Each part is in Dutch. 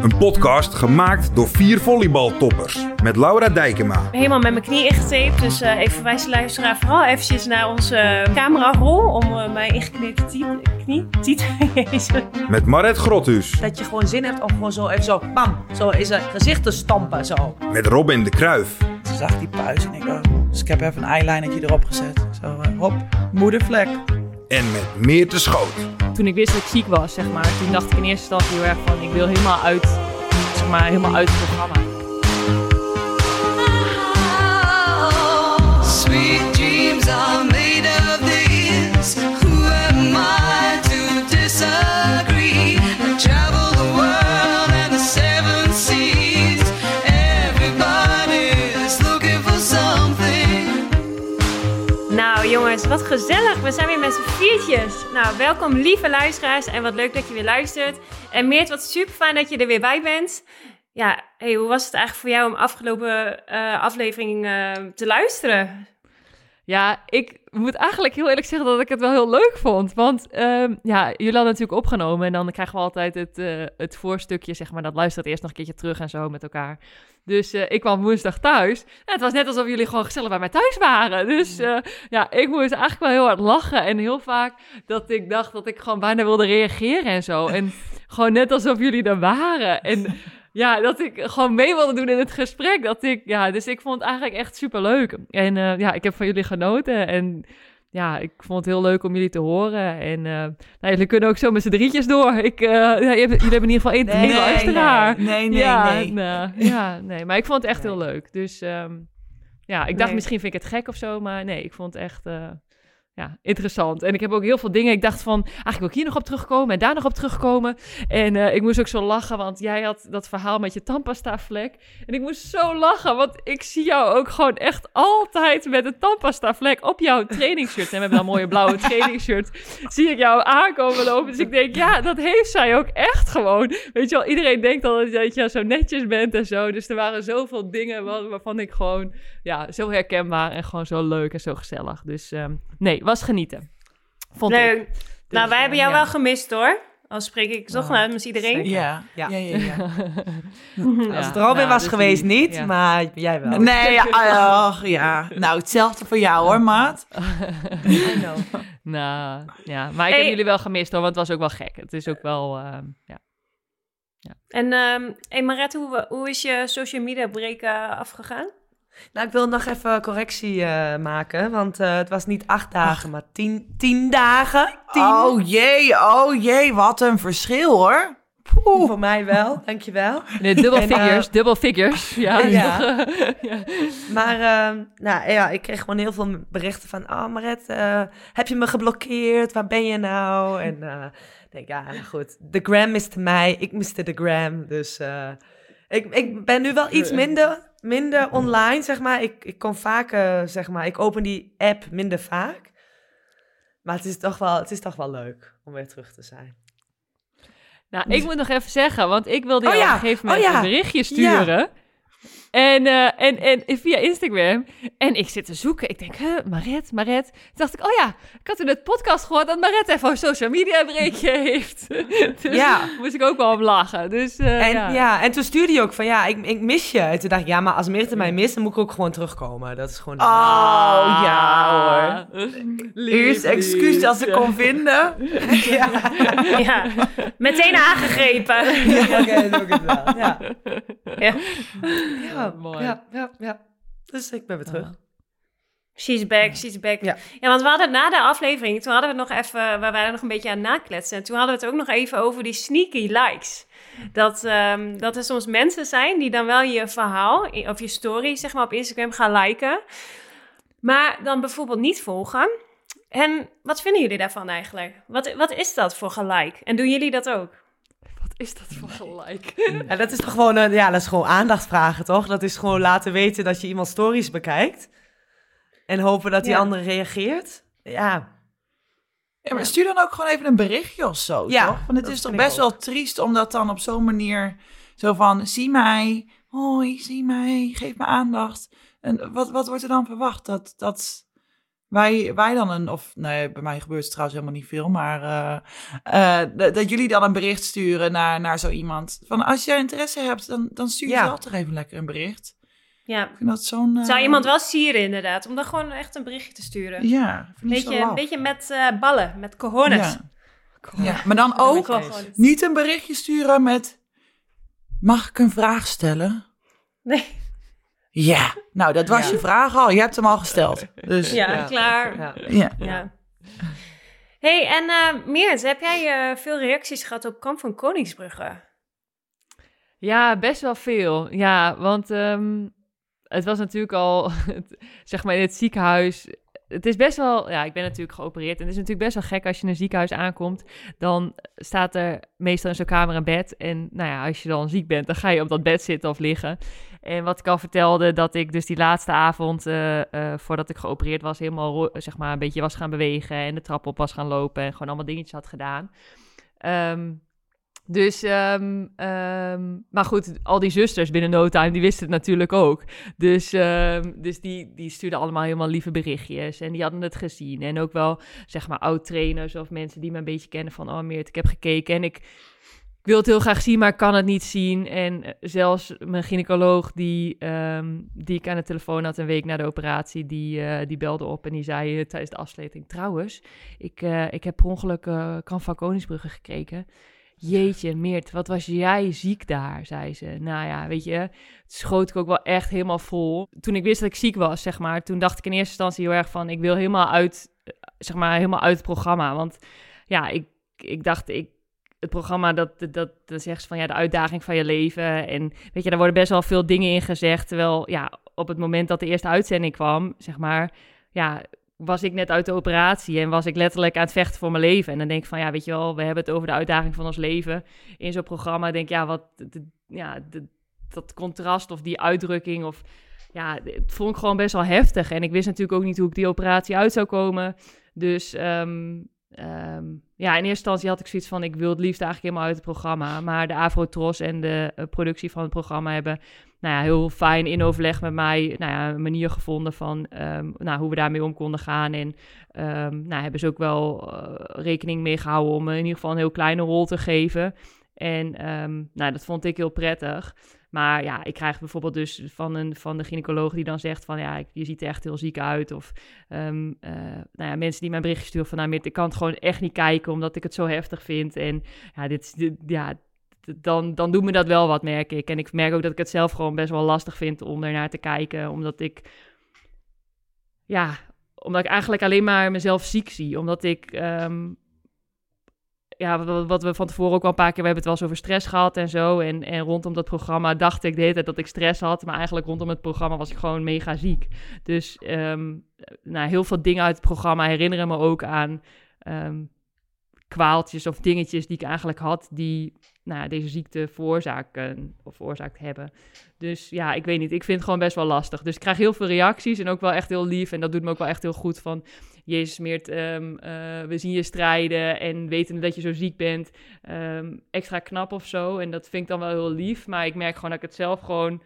Een podcast gemaakt door vier volleybaltoppers. Met Laura Dijkema, helemaal met mijn knie ingetaped. Dus eh even wijs de luisteraar vooral eventjes naar onze camerarol om eh, mijn ingeknepen knie, tiet, Jezus. met Maret Grothuus, Dat je gewoon zin hebt om gewoon zo even zo, bam, zo in zijn gezicht te stampen, zo. met Robin de Kruif Ze zag die puis en ik dacht, dus ik heb even een eyelinertje erop gezet. Zo, eh, hop, moedervlek. En met Meerte Schoot. toen ik wist dat ik ziek was, zeg maar, toen dacht ik in eerste instantie heel erg van, ik wil helemaal uit, zeg maar, helemaal uit het programma. Sweet dreams are made of these. Who am I to disagree? I travel wat gezellig. We zijn weer met z'n viertjes. Nou, welkom lieve luisteraars en wat leuk dat je weer luistert. En Meert, wat super fijn dat je er weer bij bent. Ja, hey, hoe was het eigenlijk voor jou om afgelopen eh, aflevering eh, te luisteren? Ja, ik moet eigenlijk heel eerlijk zeggen dat ik het wel heel leuk vond. Want ehm, ja, jullie hadden natuurlijk opgenomen en dan krijgen we altijd het, eh, het voorstukje, zeg maar. Dat luistert eerst nog een keertje terug en zo met elkaar. Dus eh, ik kwam woensdag thuis. En het was net alsof jullie gewoon gezellig bij mij thuis waren. Dus eh, ja, ik moest eigenlijk wel heel hard lachen. En heel vaak dat ik dacht dat ik gewoon bijna wilde reageren en zo. En gewoon net alsof jullie er waren. En ja, dat ik gewoon mee wilde doen in het gesprek. Dat ik, ja, dus ik vond het eigenlijk echt super leuk. En eh, ja, ik heb van jullie genoten. En ja, ik vond het heel leuk om jullie te horen. En eh, nou, jullie kunnen ook zo met z'n drietjes door. Ik, eh, ja, jullie hebben in ieder geval één, één luisteraar. nee, nee, nee, ja, nee. nou, ja, nee, maar ik vond het echt heel leuk. Dus ehm, ja, ik dacht Nee. misschien vind ik het gek of zo, maar nee, ik vond het echt ja, interessant. En ik heb ook heel veel dingen, ik dacht van, eigenlijk wil ik hier nog op terugkomen en daar nog op terugkomen. En eh, ik moest ook zo lachen, want jij had dat verhaal met je tandpasta vlek. En ik moest zo lachen, want ik zie jou ook gewoon echt altijd met een tandpasta vlek op jouw trainingsshirt. En we hebben dan een mooie blauwe trainingsshirt. Zie ik jou aankomen lopen. Dus ik denk, ja, dat heeft zij ook echt gewoon. Weet je wel, iedereen denkt al dat je zo netjes bent en zo. Dus er waren zoveel dingen waar- waarvan ik gewoon, ja, zo herkenbaar en gewoon zo leuk en zo gezellig. Dus ehm, nee, was genieten. Vond ik. Nou, wij eh, hebben jou ja. wel gemist hoor. Al spreek ik toch Nou, namens iedereen. Ja, Ja. ja, ja. ja. Als het Robin nou, was dus geweest die- niet, ja. maar jij wel. Nee, ja, ach, ja. Nou, hetzelfde voor jou hoor, maat. I know. Nou, ja, maar ik Hey. heb jullie wel gemist hoor, want het was ook wel gek. Het is ook wel, ehm, ja. En ehm hey Maret, hoe, hoe is je social media break eh, afgegaan? Nou, ik wil nog even correctie eh, maken, want eh, het was niet acht dagen, maar tien, tien dagen. Tien. Oh jee, oh jee, wat een verschil hoor. Poeh. Voor mij wel, dankjewel. Nee, dubbel eh, figures, dubbel figures. Ja, Ja. ja. Maar ehm, nou, ja, ik kreeg gewoon heel veel berichten van... Oh, Maret, eh, heb je me geblokkeerd? Waar ben je nou? En eh, ik denk, ja, nou goed. De gram miste mij, ik miste de gram. Dus eh, ik, ik ben nu wel iets minder, minder online, zeg maar. Ik, ik kom vaker, zeg maar... Ik open die app minder vaak. Maar het is toch wel, het is toch wel leuk om weer terug te zijn. Nou, ik moet nog even zeggen, want ik wilde jou Oh ja, op een gegeven moment oh ja. een berichtje sturen. En, eh, en, en via Instagram. En ik zit te zoeken. Ik denk, huh, Maret, Maret. Toen dacht ik, oh ja, ik had in het podcast gehoord dat Maret even een social media breekje heeft. dus Ja. moest ik ook wel om lachen. Dus eh, En, ja. ja. en toen stuurde je ook van, ja, ik, ik mis je. En toen dacht ik, ja, maar als Meerte mij mist, dan moet ik ook gewoon terugkomen. Dat is gewoon... Oh ja hoor. Lief, Eerst excuus als ja. kon vinden. ja, meteen aangegrepen. Ja, oké, dat doe ik het wel. Ja. Ja. Ja, mooi. ja, ja, ja. Dus ik ben weer terug. She's back, she's back. Ja. Ja. want we hadden na de aflevering, toen hadden we nog even, we waren nog een beetje aan het nakletsen. En toen hadden we het ook nog even over die sneaky likes. Dat, ehm, dat er soms mensen zijn die dan wel je verhaal of je story zeg maar op Instagram gaan liken. Maar dan bijvoorbeeld niet volgen. En wat vinden jullie daarvan eigenlijk? Wat, wat is dat voor gelijk? En doen jullie dat ook? Wat is dat voor gelijk? Ja, dat is toch gewoon, een, ja, dat is gewoon aandacht vragen, toch? Dat is gewoon laten weten dat je iemand stories bekijkt. En hopen dat die Ja. andere reageert. Ja, Ja, maar stuur dan ook gewoon even een berichtje of zo, Ja, toch? Want het is toch best wel triest om dat dan op zo'n manier... Zo van, zie mij, hoi, zie mij, geef me aandacht. En wat, wat wordt er dan verwacht? Dat, dat wij, wij dan een... Of nee, bij mij gebeurt het trouwens helemaal niet veel. Maar eh, eh, dat, jullie dan een bericht sturen naar, naar zo iemand. Van, als jij interesse hebt, dan, dan stuur je Ja. zelf toch even lekker een bericht. Ja. Ik vind dat zo'n... eh, Zou iemand wel sieren inderdaad, om dan gewoon echt een berichtje te sturen? Ja, zo beetje, een beetje met eh, ballen, met cojones. Ja. Ja, maar dan ook niet een berichtje sturen met... Mag ik een vraag stellen? Nee. Ja, nou dat was Ja. je vraag al. Je hebt hem al gesteld. Dus ja. Ja, Ja. klaar. ja. Ja. hey, en eh Meert, heb jij eh, veel reacties gehad op Kamp van Koningsbrugge? Ja, best wel veel. Ja, want ehm, het was natuurlijk al, het- zeg maar in het ziekenhuis. Het is best wel, ja, ik ben natuurlijk geopereerd. En het is natuurlijk best wel gek als je in een ziekenhuis aankomt. Dan staat er meestal in zo'n kamer een bed. En nou ja, als je dan ziek bent, dan ga je op dat bed zitten of liggen. En wat ik al vertelde, dat ik dus die laatste avond, eh, eh, voordat ik geopereerd was, helemaal zeg maar een beetje was gaan bewegen. En de trap op was gaan lopen. En gewoon allemaal dingetjes had gedaan. Ehm, dus, ehm, ehm, maar goed, al die zusters binnen no time, die wisten het natuurlijk ook. Dus, dus die, die stuurden allemaal helemaal lieve berichtjes en die hadden het gezien. En ook wel, zeg maar, oud-trainers of mensen die me een beetje kennen van... Oh, Meert, ik heb gekeken en ik, ik wil het heel graag zien, maar ik kan het niet zien. En eh, zelfs mijn gynaecoloog, die, ehm, die ik aan de telefoon had een week na de operatie... die, eh, die belde op en die zei eh, tijdens de afsluiting... Trouwens, ik, ik heb per ongeluk uh, Kan van Koningsbrugge gekregen... Jeetje, Meert, wat was jij ziek daar, zei ze. Nou ja, weet je, schoot ik ook wel echt helemaal vol. Toen ik wist dat ik ziek was, zeg maar, toen dacht ik in eerste instantie heel erg van... ik wil helemaal uit, zeg maar, helemaal uit het programma. Want ja, ik, ik dacht, ik, het programma, dat, dat, dat, zegt ze van ja, de uitdaging van je leven. En weet je, daar worden best wel veel dingen in gezegd. Terwijl, ja, op het moment dat de eerste uitzending kwam, zeg maar, ja, was ik net uit de operatie en was ik letterlijk aan het vechten voor mijn leven. En dan denk ik van, ja, weet je wel, we hebben het over de uitdaging van ons leven in zo'n programma. Denk ja, wat, ja, de- dat contrast of die uitdrukking of... Ja, het vond ik gewoon best wel heftig. En ik wist natuurlijk ook niet hoe ik die operatie uit zou komen. Dus ehm, ja, in eerste instantie had ik zoiets van... ik wil het liefst eigenlijk helemaal uit het programma. Maar de Afrotros en de eh, productie van het programma hebben... Nou ja, heel fijn in overleg met mij nou ja, een manier gevonden van ehm, nou, hoe we daarmee om konden gaan. En ehm, nou, hebben ze ook wel eh, rekening mee gehouden om me in ieder geval een heel kleine rol te geven. En ehm, nou, dat vond ik heel prettig. Maar ja, ik krijg bijvoorbeeld dus van, een, van de gynaecoloog die dan zegt van... ja, je ziet er echt heel ziek uit. Of ehm, eh, nou ja, mensen die mij berichtjes sturen van... nou, ik kan het gewoon echt niet kijken omdat ik het zo heftig vind. En ja, dit, ja, dan, dan doet me dat wel wat, merk ik. En ik merk ook dat ik het zelf gewoon best wel lastig vind om ernaar te kijken. Omdat ik... Ja, omdat ik eigenlijk alleen maar mezelf ziek zie. Omdat ik... ehm, ja, wat, wat we van tevoren ook wel een paar keer... We hebben het wel eens over stress gehad en zo. En, en rondom dat programma dacht ik de hele tijd dat ik stress had. Maar eigenlijk rondom het programma was ik gewoon mega ziek. Dus ehm, nou, heel veel dingen uit het programma herinneren me ook aan... ehm, kwaaltjes of dingetjes die ik eigenlijk had... die nou, ja, deze ziekte veroorzaken of veroorzaakt hebben. Dus ja, ik weet niet. Ik vind het gewoon best wel lastig. Dus ik krijg heel veel reacties en ook wel echt heel lief. En dat doet me ook wel echt heel goed van... Jezus Meert, ehm, eh, we zien je strijden en weten dat je zo ziek bent. ehm, extra knap of zo. En dat vind ik dan wel heel lief. Maar ik merk gewoon dat ik het zelf gewoon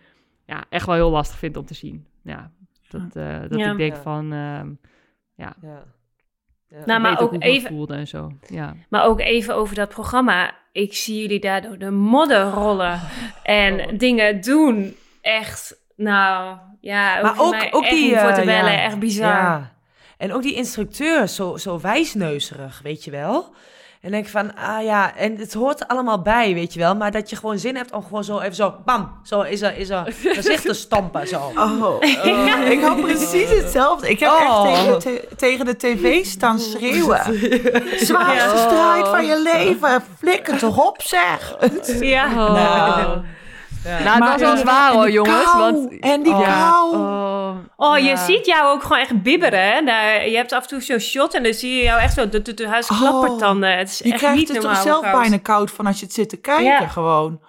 ja, echt wel heel lastig vind om te zien. Ja, dat, eh, dat Ja. ik denk Ja. van... ehm, Ja. Nou, maar ook even- voelde en zo. Ja. Maar ook even over dat programma. Ik zie jullie daar door de modder rollen en Oh. dingen doen. Echt, nou, ja, Maar ook, mij ook echt die... voor te eh, bellen. ja, echt bizar. Ja. En ook die instructeur, zo, zo wijsneuzerig, weet je wel. En denk van, ah ja, en het hoort er allemaal bij, weet je wel. Maar dat je gewoon zin hebt om gewoon zo even zo, bam, zo is er, is er gezicht te stampen, zo. Oh, ik had precies hetzelfde. Ik heb Oh. echt tegen de, te- tegen de tv staan schreeuwen. Zwaarste strijd van je leven. Flikker toch op, zeg. Ja. Oh. Nou, Maar- was wel zwaar hoor, jongens. kou, Want, en die Ja, kou. oh, Oh, je ja. ziet jou ook gewoon echt bibberen. Hè? Je hebt af en toe zo'n shot en dan zie je jou echt zo de, de, de huis Oh, klappertanden. Het is Je echt krijgt niet het toch zelf koud. bijna koud van als je het zit te kijken Ja. gewoon.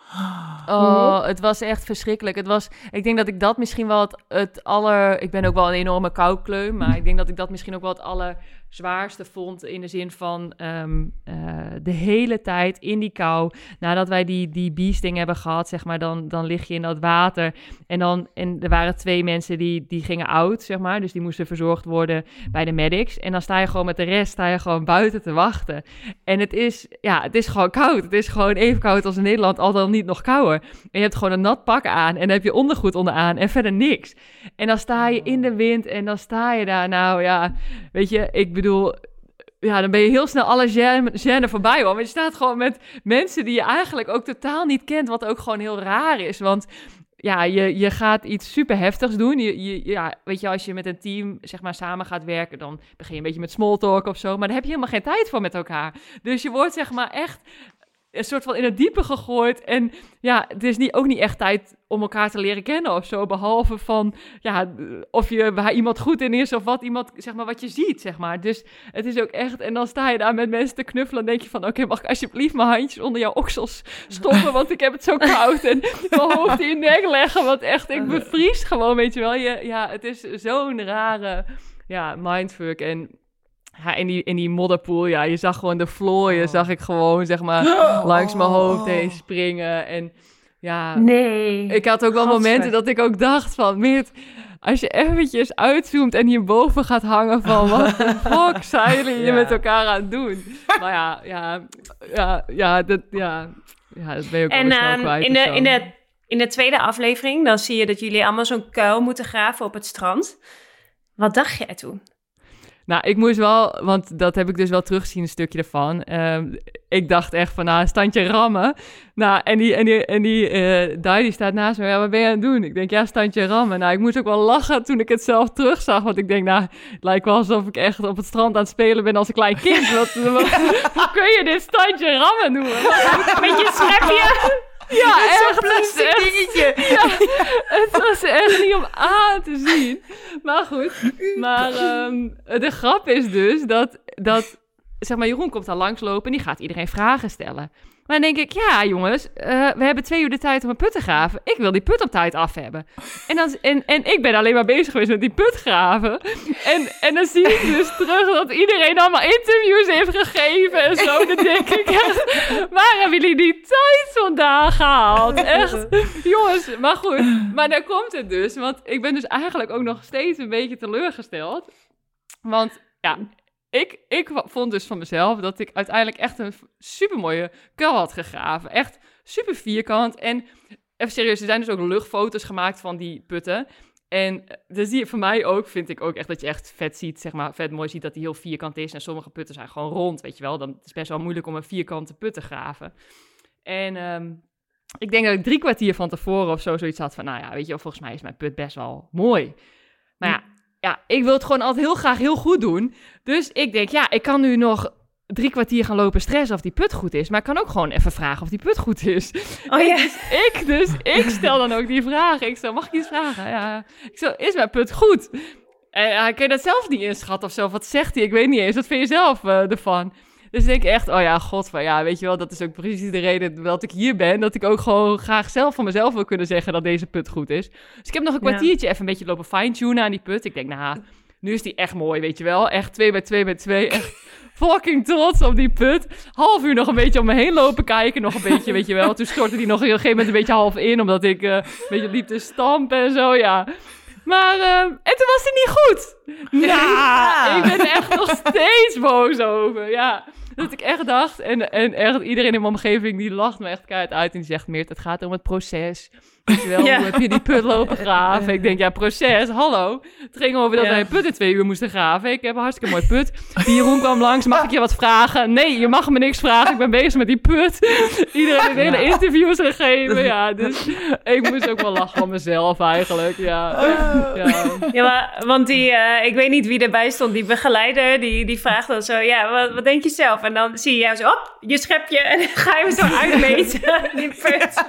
Oh, het was echt verschrikkelijk. Het was, ik denk dat ik dat misschien wel het, het aller... Ik ben ook wel een enorme koukleum, maar ik denk dat ik dat misschien ook wel het allerzwaarste vond in de zin van ehm, eh, de hele tijd in die kou. Nadat wij die, die beasting hebben gehad, zeg maar, dan, dan lig je in dat water. En, dan, en er waren twee mensen die, die gingen oud, zeg maar. Dus die moesten verzorgd worden bij de medics. En dan sta je gewoon met de rest, sta je gewoon buiten te wachten. En het is, ja, het is gewoon koud. Het is gewoon even koud als in Nederland, al dan niet nog kouder. En je hebt gewoon een nat pak aan en dan heb je ondergoed onderaan en verder niks. En dan sta je in de wind en dan sta je daar. Nou ja, weet je, ik bedoel, ja, dan ben je heel snel alle gêne, voorbij hoor. Maar je staat gewoon met mensen die je eigenlijk ook totaal niet kent, wat ook gewoon heel raar is. Want ja, je, je gaat iets super heftigs doen. Je, je, ja, weet je, als je met een team zeg maar samen gaat werken, dan begin je een beetje met small talk of zo. Maar daar heb je helemaal geen tijd voor met elkaar. Dus je wordt zeg maar echt een soort van in het diepe gegooid. En ja, het is niet, ook niet echt tijd om elkaar te leren kennen of zo. Behalve van, ja, of je waar iemand goed in is of wat iemand, zeg maar, wat je ziet, zeg maar. Dus het is ook echt, en dan sta je daar met mensen te knuffelen en denk je van, oké, mag ik alsjeblieft mijn handjes onder jouw oksels stoppen, want ik heb het zo koud. En mijn hoofd in je nek leggen, want echt, ik bevries gewoon, weet je wel. Je, ja, het is zo'n rare, ja, mindfuck. En ja, in die, in die modderpoel, ja, je zag gewoon de vlooien, zag ik gewoon, zeg maar, langs mijn hoofd heen springen. En ja, Nee. ik had ook wel momenten dat ik ook dacht van, Meert, als je eventjes uitzoomt en hierboven gaat hangen van, wat de fuck zijn jullie hier Ja. met elkaar aan het doen? Maar ja, ja, ja, ja, dat, ja, ja, dat ben je ook En wel snel ehm, kwijt. in, de, in, de, in de tweede aflevering, dan zie je dat jullie allemaal zo'n kuil moeten graven op het strand. Wat dacht jij toen? Nou, ik moest wel, want dat heb ik dus wel teruggezien, een stukje ervan. Ehm, ik dacht echt van, nou, standje rammen. Nou, en die, en die, en die eh Dai, die staat naast me. Ja, wat ben je aan het doen? Ik denk, ja, standje rammen. Nou, ik moest ook wel lachen toen ik het zelf terugzag. Want ik denk, nou, het lijkt wel alsof ik echt op het strand aan het spelen ben als een klein kind. Wat, wat- hoe kun je dit standje rammen noemen? Met je schepje? Ja, echt. Plastic echt- dingetje. ja, het was echt niet om aan te zien. Maar goed. Maar ehm, de grap is dus dat, dat... Zeg maar, Jeroen komt dan langslopen en die gaat iedereen vragen stellen. Maar dan denk ik, ja jongens, eh, we hebben twee uur de tijd om een put te graven. Ik wil die put op tijd af hebben. En, dan, en, en ik ben alleen maar bezig geweest met die put graven. En, en dan zie ik dus terug dat iedereen allemaal interviews heeft gegeven en zo. Dan denk ik waar hebben jullie die tijd vandaan gehaald? Echt, jongens, maar goed. Maar daar komt het dus. Want ik ben dus eigenlijk ook nog steeds een beetje teleurgesteld. Want ja, ik, ik vond dus van mezelf dat ik uiteindelijk echt een super mooie kuil had gegraven. Echt super vierkant. En even serieus, er zijn dus ook luchtfoto's gemaakt van die putten. En zie je voor mij ook, vind ik ook echt dat je echt vet ziet, zeg maar, vet mooi ziet dat die heel vierkant is. En sommige putten zijn gewoon rond, weet je wel. Dan is het best wel moeilijk om een vierkante put te graven. En ehm, ik denk dat ik drie kwartier van tevoren of zo zoiets had van, nou ja, weet je wel, volgens mij is mijn put best wel mooi. Maar ja, ja, ik wil het gewoon altijd heel graag heel goed doen. Dus ik denk, ja, ik kan nu nog drie kwartier gaan lopen stressen of die put goed is. Maar ik kan ook gewoon even vragen of die put goed is. Oh ja. Ik dus, ik stel dan ook die vraag. Ik zo, mag ik iets vragen? Ja, ik is mijn put goed? En hij kan je dat zelf niet inschatten of zo. Wat zegt hij? Ik weet niet eens. Wat vind je zelf eh, ervan? Dus ik denk echt, oh ja, god, van ja, weet je wel, dat is ook precies de reden dat ik hier ben. Dat ik ook gewoon graag zelf van mezelf wil kunnen zeggen dat deze put goed is. Dus ik heb nog een Ja. kwartiertje even een beetje lopen fine-tunen aan die put. Ik denk, nou, nu is die echt mooi, weet je wel. Echt 2 bij 2 bij 2. Echt fucking trots op die put. Half uur nog een beetje om me heen lopen kijken. Nog een beetje, weet je wel. Toen stortte die nog op een gegeven moment een beetje half in. Omdat ik eh, een beetje liep te stampen en zo, ja. Maar, eh, en toen was hij niet goed. Ja, ik ben er echt nog steeds boos over, ja. Dat ik echt dacht, en, en echt iedereen in mijn omgeving die lacht me echt keihard uit. En die zegt, Meert, het gaat om het proces. Weet je wel, Ja. hoe heb je die put lopen graven? Ik denk, ja, proces, hallo. Het ging over dat Ja. wij een put in twee uur moesten graven. Ik heb een hartstikke mooi put. Die Jeroen kwam langs, mag ik je wat vragen? Nee, je mag me niks vragen, ik ben bezig met die put. Iedereen heeft hele interviews gegeven, ja. Dus ik moest ook wel lachen van mezelf eigenlijk, ja. ja. Ja, maar, want die, eh, ik weet niet wie erbij stond, die begeleider, die, die vraagt dan zo, ja, wat, wat denk je zelf? En dan zie je jou zo, op, je schepje, en dan ga je hem zo uitmeten, die put.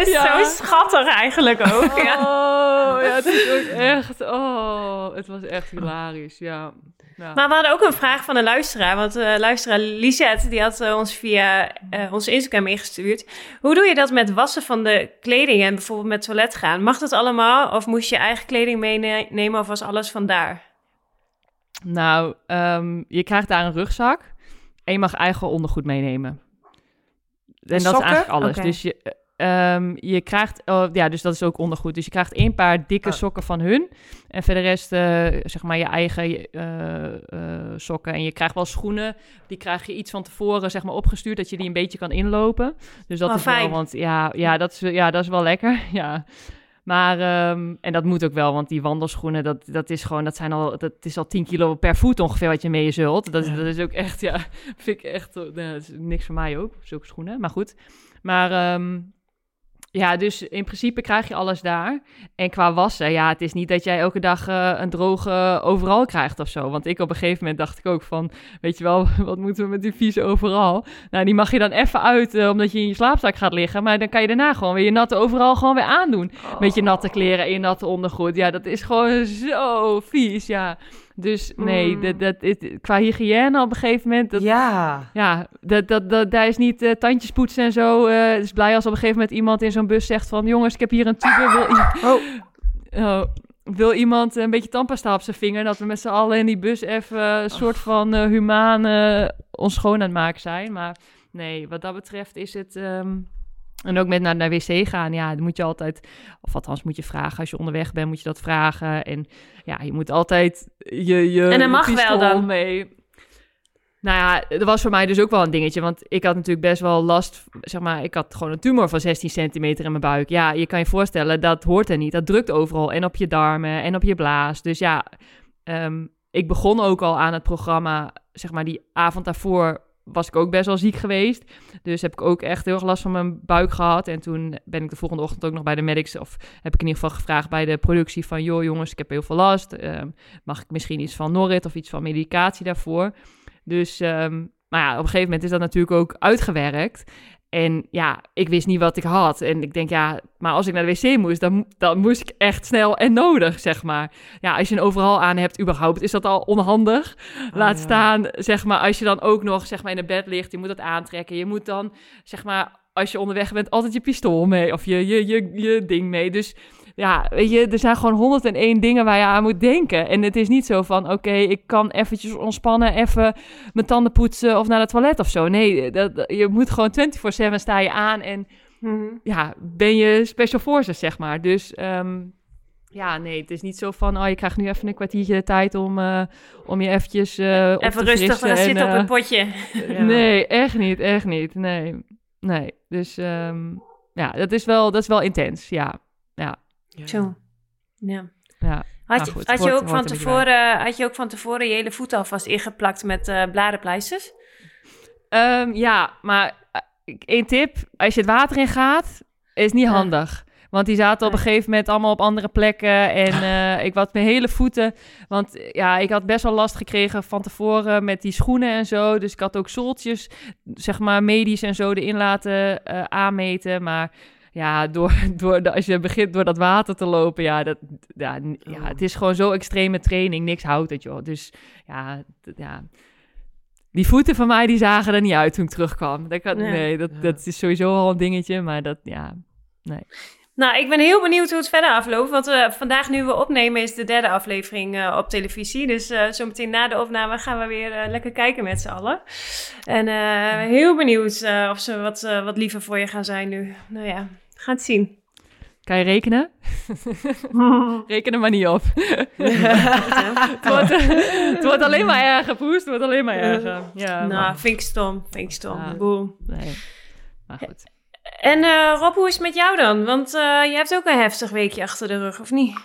Is Ja. zo schattig eigenlijk ook. Ja. Oh, ja, het is ook echt... Oh, het was echt hilarisch, ja. ja. Maar we hadden ook een vraag van een luisteraar. Want eh luisteraar Lisette, die had eh, ons via eh, onze Instagram ingestuurd. Hoe doe je dat met wassen van de kleding en bijvoorbeeld met toilet gaan? Mag dat allemaal? Of moest je eigen kleding meenemen of was alles vandaar? Nou, ehm, je krijgt daar een rugzak en je mag eigen ondergoed meenemen. En dat is eigenlijk alles. Dus je, ehm, je krijgt, oh, ja, dus dat is ook ondergoed. Dus je krijgt één paar dikke Oh. sokken van hun. En verder rest, eh, zeg maar, je eigen eh, eh, sokken. En je krijgt wel schoenen. Die krijg je iets van tevoren, zeg maar, opgestuurd. Dat je die een beetje kan inlopen. Dus dat Oh, is wel, want ja, ja, dat is, ja, dat is wel lekker. Ja. Maar, ehm, en dat moet ook wel, want die wandelschoenen, dat, dat is gewoon, dat zijn al, dat is al 10 kilo per voet ongeveer wat je mee zult. Dat, is- dat is ook echt, ja, vind ik echt, eh, dat is niks voor mij ook, zulke schoenen. Maar goed. Maar, ehm, ja, dus in principe krijg je alles daar. En qua wassen, ja, het is niet dat jij elke dag eh, een droge overal krijgt of zo. Want ik op een gegeven moment dacht ik ook van, weet je wel, wat moeten we met die vieze overal? Nou, die mag je dan even uit, eh, omdat je in je slaapzak gaat liggen. Maar dan kan je daarna gewoon weer je natte overal gewoon weer aandoen. Met je natte kleren en je natte ondergoed. Ja, dat is gewoon zo vies, ja. Dus nee, Mm. dat, dat, is- qua hygiëne op een gegeven moment... Dat, Ja. ja, dat, dat, dat, daar is niet eh, tandjes poetsen en zo. eh het is blij als op een gegeven moment iemand in zo'n bus zegt van... Jongens, ik heb hier een tube. Wil, Oh. Oh, wil iemand een beetje tandpasta op zijn vinger? Dat we met z'n allen in die bus even een soort van eh humaan eh, ons schoon aan het maken zijn. Maar nee, wat dat betreft is het... ehm, en ook met naar de wc gaan, ja, dan moet je altijd... Of althans moet je vragen, als je onderweg bent moet je dat vragen. En ja, je moet altijd je, je, En dat mag wel dan? mee... Nou ja, dat was voor mij dus ook wel een dingetje. Want ik had natuurlijk best wel last. Zeg maar, ik had gewoon een tumor van 16 centimeter in mijn buik. Ja, je kan je voorstellen, dat hoort er niet. Dat drukt overal. En op je darmen en op je blaas. Dus ja, ehm, ik begon ook al aan het programma. Zeg maar, die avond daarvoor was ik ook best wel ziek geweest. Dus heb ik ook echt heel erg last van mijn buik gehad. En toen ben ik de volgende ochtend ook nog bij de medics... of heb ik in ieder geval gevraagd bij de productie van... joh jongens, ik heb heel veel last. Ehm, mag ik misschien iets van Norrit of iets van medicatie daarvoor? Dus, ehm, maar ja, op een gegeven moment is dat natuurlijk ook uitgewerkt. En ja, ik wist niet wat ik had. En ik denk, ja, maar als ik naar de wc moest, dan, dan moest ik echt snel en nodig, zeg maar. Ja, als je een overal aan hebt, überhaupt, is dat al onhandig. Laat ja. staan, zeg maar, als je dan ook nog, zeg maar, in het bed ligt, je moet dat aantrekken. Je moet dan, zeg maar, als je onderweg bent, altijd je pistool mee of je, je, je, je ding mee. Dus ja, weet je, er zijn gewoon 101 dingen waar je aan moet denken. En het is niet zo van, oké, ik kan eventjes ontspannen, even mijn tanden poetsen of naar het toilet of zo. Nee, dat, je moet gewoon 24-7 sta je aan en Mhm. ja, ben je special forces, zeg maar. Dus ehm, ja, nee, het is niet zo van, oh, je krijgt nu even een kwartiertje de tijd om, eh, om je eventjes op Even te rustig te gaan zitten op eh, het potje. Ja. Nee, echt niet, echt niet. Nee, nee. Dus ehm, ja, dat is wel, dat is wel intens. Ja, Zo. Ja. ja. Had je, goed, had, je ook hoort van tevoren, had je ook van tevoren je hele voet alvast ingeplakt met eh bladerpleisters? Ehm, ja, maar eh, één tip. Als je het water in gaat, is niet Ja. handig. Want die zaten op een gegeven moment allemaal op andere plekken. En eh, ik had mijn hele voeten... Want ja, ik had best wel last gekregen van tevoren met die schoenen en zo. Dus ik had ook zooltjes, zeg maar, medisch en zo erin laten eh, aanmeten. Maar ja, door, door als je begint door dat water te lopen... Ja, dat, ja, ja, het is gewoon zo extreme training. Niks houdt het, joh. Dus ja, ja... Die voeten van mij, die zagen er niet uit toen ik terugkwam. Dat kan, Nee. Nee, dat, dat is sowieso al een dingetje, maar dat, ja... Nou, ik ben heel benieuwd hoe het verder afloopt. Want eh, vandaag nu we opnemen is de derde aflevering eh, op televisie. Dus eh zometeen na de opname gaan we weer lekker kijken met z'n allen. En heel benieuwd of ze wat, wat liever voor je gaan zijn nu. Nou ja, we gaan het zien. Kan je rekenen? Reken er maar niet op. het, wordt, het wordt alleen maar erger, Poes. Het wordt alleen maar erger. Ja, nou, maar- vind ik stom. Vind ik stom. Ja. Boe. nee. Maar goed. En eh, Rob, hoe is het met jou dan? Want eh, je hebt ook een heftig weekje achter de rug, of niet?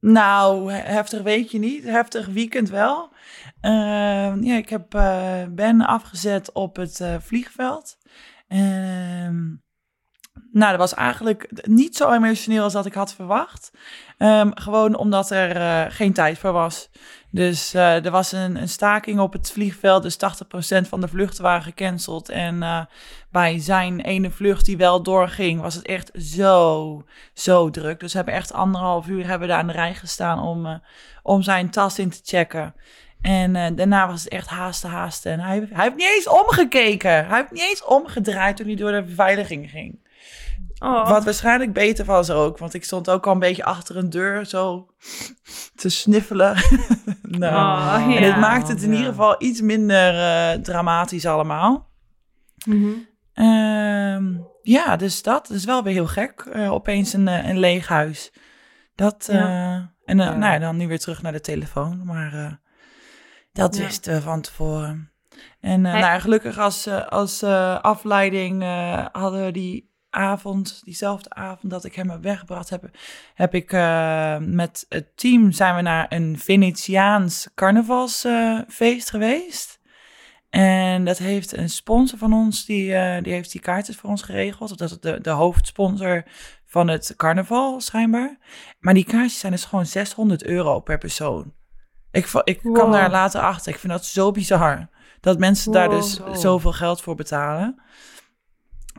Nou, he- heftig weekje niet. Heftig weekend wel. Ehm, ja, ik heb eh, Ben afgezet op het vliegveld. Ehm, nou, dat was eigenlijk niet zo emotioneel als dat ik had verwacht. Ehm, gewoon omdat er eh, geen tijd voor was. Dus eh, er was een, een staking op het vliegveld, dus 80% van de vluchten waren gecanceld. En eh, bij zijn ene vlucht die wel doorging, was het echt zo, zo druk. Dus we hebben echt anderhalf uur hebben daar aan de rij gestaan om, om zijn tas in te checken. En daarna was het echt haasten, haasten. En hij, hij heeft niet eens omgekeken. Hij heeft niet eens omgedraaid toen hij door de beveiliging ging. Oh. Wat waarschijnlijk beter was ook, want ik stond ook al een beetje achter een deur zo te sniffelen. nou, Oh, En het maakt het in Ja. ieder geval iets minder eh, dramatisch allemaal. Mhm. Ehm, ja, dus dat is wel weer heel gek. eh, opeens een, eh, een leeg huis. Dat, eh, en Ja. nou ja, dan nu weer terug naar de telefoon. Maar eh, dat Ja. wisten we van tevoren. En eh, nou, gelukkig als, eh, als eh, afleiding eh, hadden we die avond, diezelfde avond dat ik hem heb weggebracht heb, heb ik eh, met het team zijn we naar een Venetiaans carnavalsfeest geweest. En dat heeft een sponsor van ons, die, eh, die heeft die kaartjes voor ons geregeld. Dat is de, de hoofdsponsor van het carnaval, schijnbaar. Maar die kaartjes zijn dus gewoon 600 euro per persoon. Ik, ik kwam Wow. daar later achter. Ik vind dat zo bizar. Dat mensen daar dus Zo. zoveel geld voor betalen.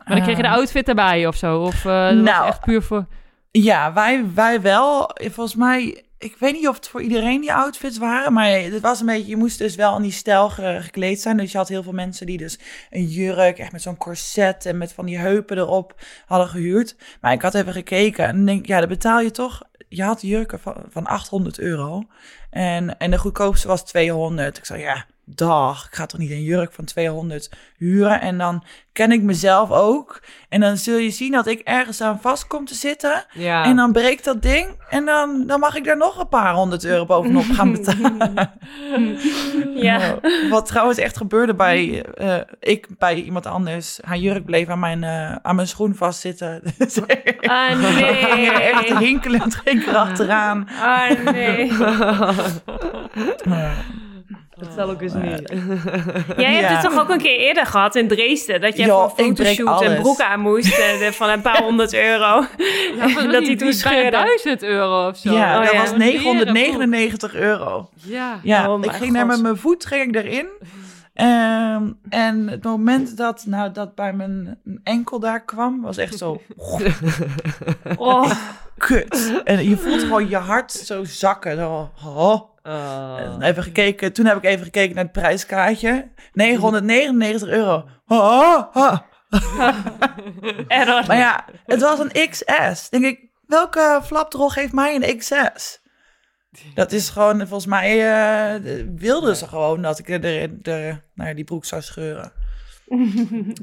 Maar dan kreeg je de Ehm, outfit erbij of zo? Of eh dat was nou, echt puur voor... Ja, wij, wij wel. Volgens mij, ik weet niet of het voor iedereen die outfits waren, maar het was een beetje, je moest dus wel in die stijl ge- gekleed zijn. Dus je had heel veel mensen die dus een jurk, echt met zo'n corset en met van die heupen erop hadden gehuurd. Maar ik had even gekeken en denk, ja, dan betaal je toch, je had jurken van, van 800 euro en, en de goedkoopste was 200. Ik zei, ja, dag, ik ga toch niet een jurk van 200 huren en dan ken ik mezelf ook. En dan zul je zien dat ik ergens aan vast kom te zitten. Ja. En dan breekt dat ding. En dan, dan mag ik daar nog een paar honderd euro bovenop gaan betalen. Ja. Nou, wat trouwens echt gebeurde bij eh, ik bij iemand anders. Haar jurk bleef aan mijn, eh, aan mijn schoen vastzitten. Dus ik Ah, ging er echt nee. hinkelend ging er achteraan. Ah, nee. Dat zal ook eens niet. Jij hebt Ja. het toch ook een keer eerder gehad in Dresden? Dat je voor een fotoshoot een alles. broek aan moest eh, van een paar honderd euro. dat hij toen scheurde. 1000 euro of zo. Ja, Oh, dat ja. was 999 euro. Ja. Ja, Oh, ik ging daar met mijn voet ging ik erin. Ehm, en het moment dat, nou, dat bij mijn enkel daar kwam, was echt zo Oh, kut. En je voelt gewoon je hart zo zakken. Zo, oh. Oh. En even gekeken, toen heb ik even gekeken naar het prijskaartje. 999 euro. Oh, oh. error. Maar ja, het was een XS. Denk ik, welke flapdrol geeft mij een XS? Dat is gewoon, volgens mij eh, wilden ze gewoon dat ik nou ja, die broek zou scheuren.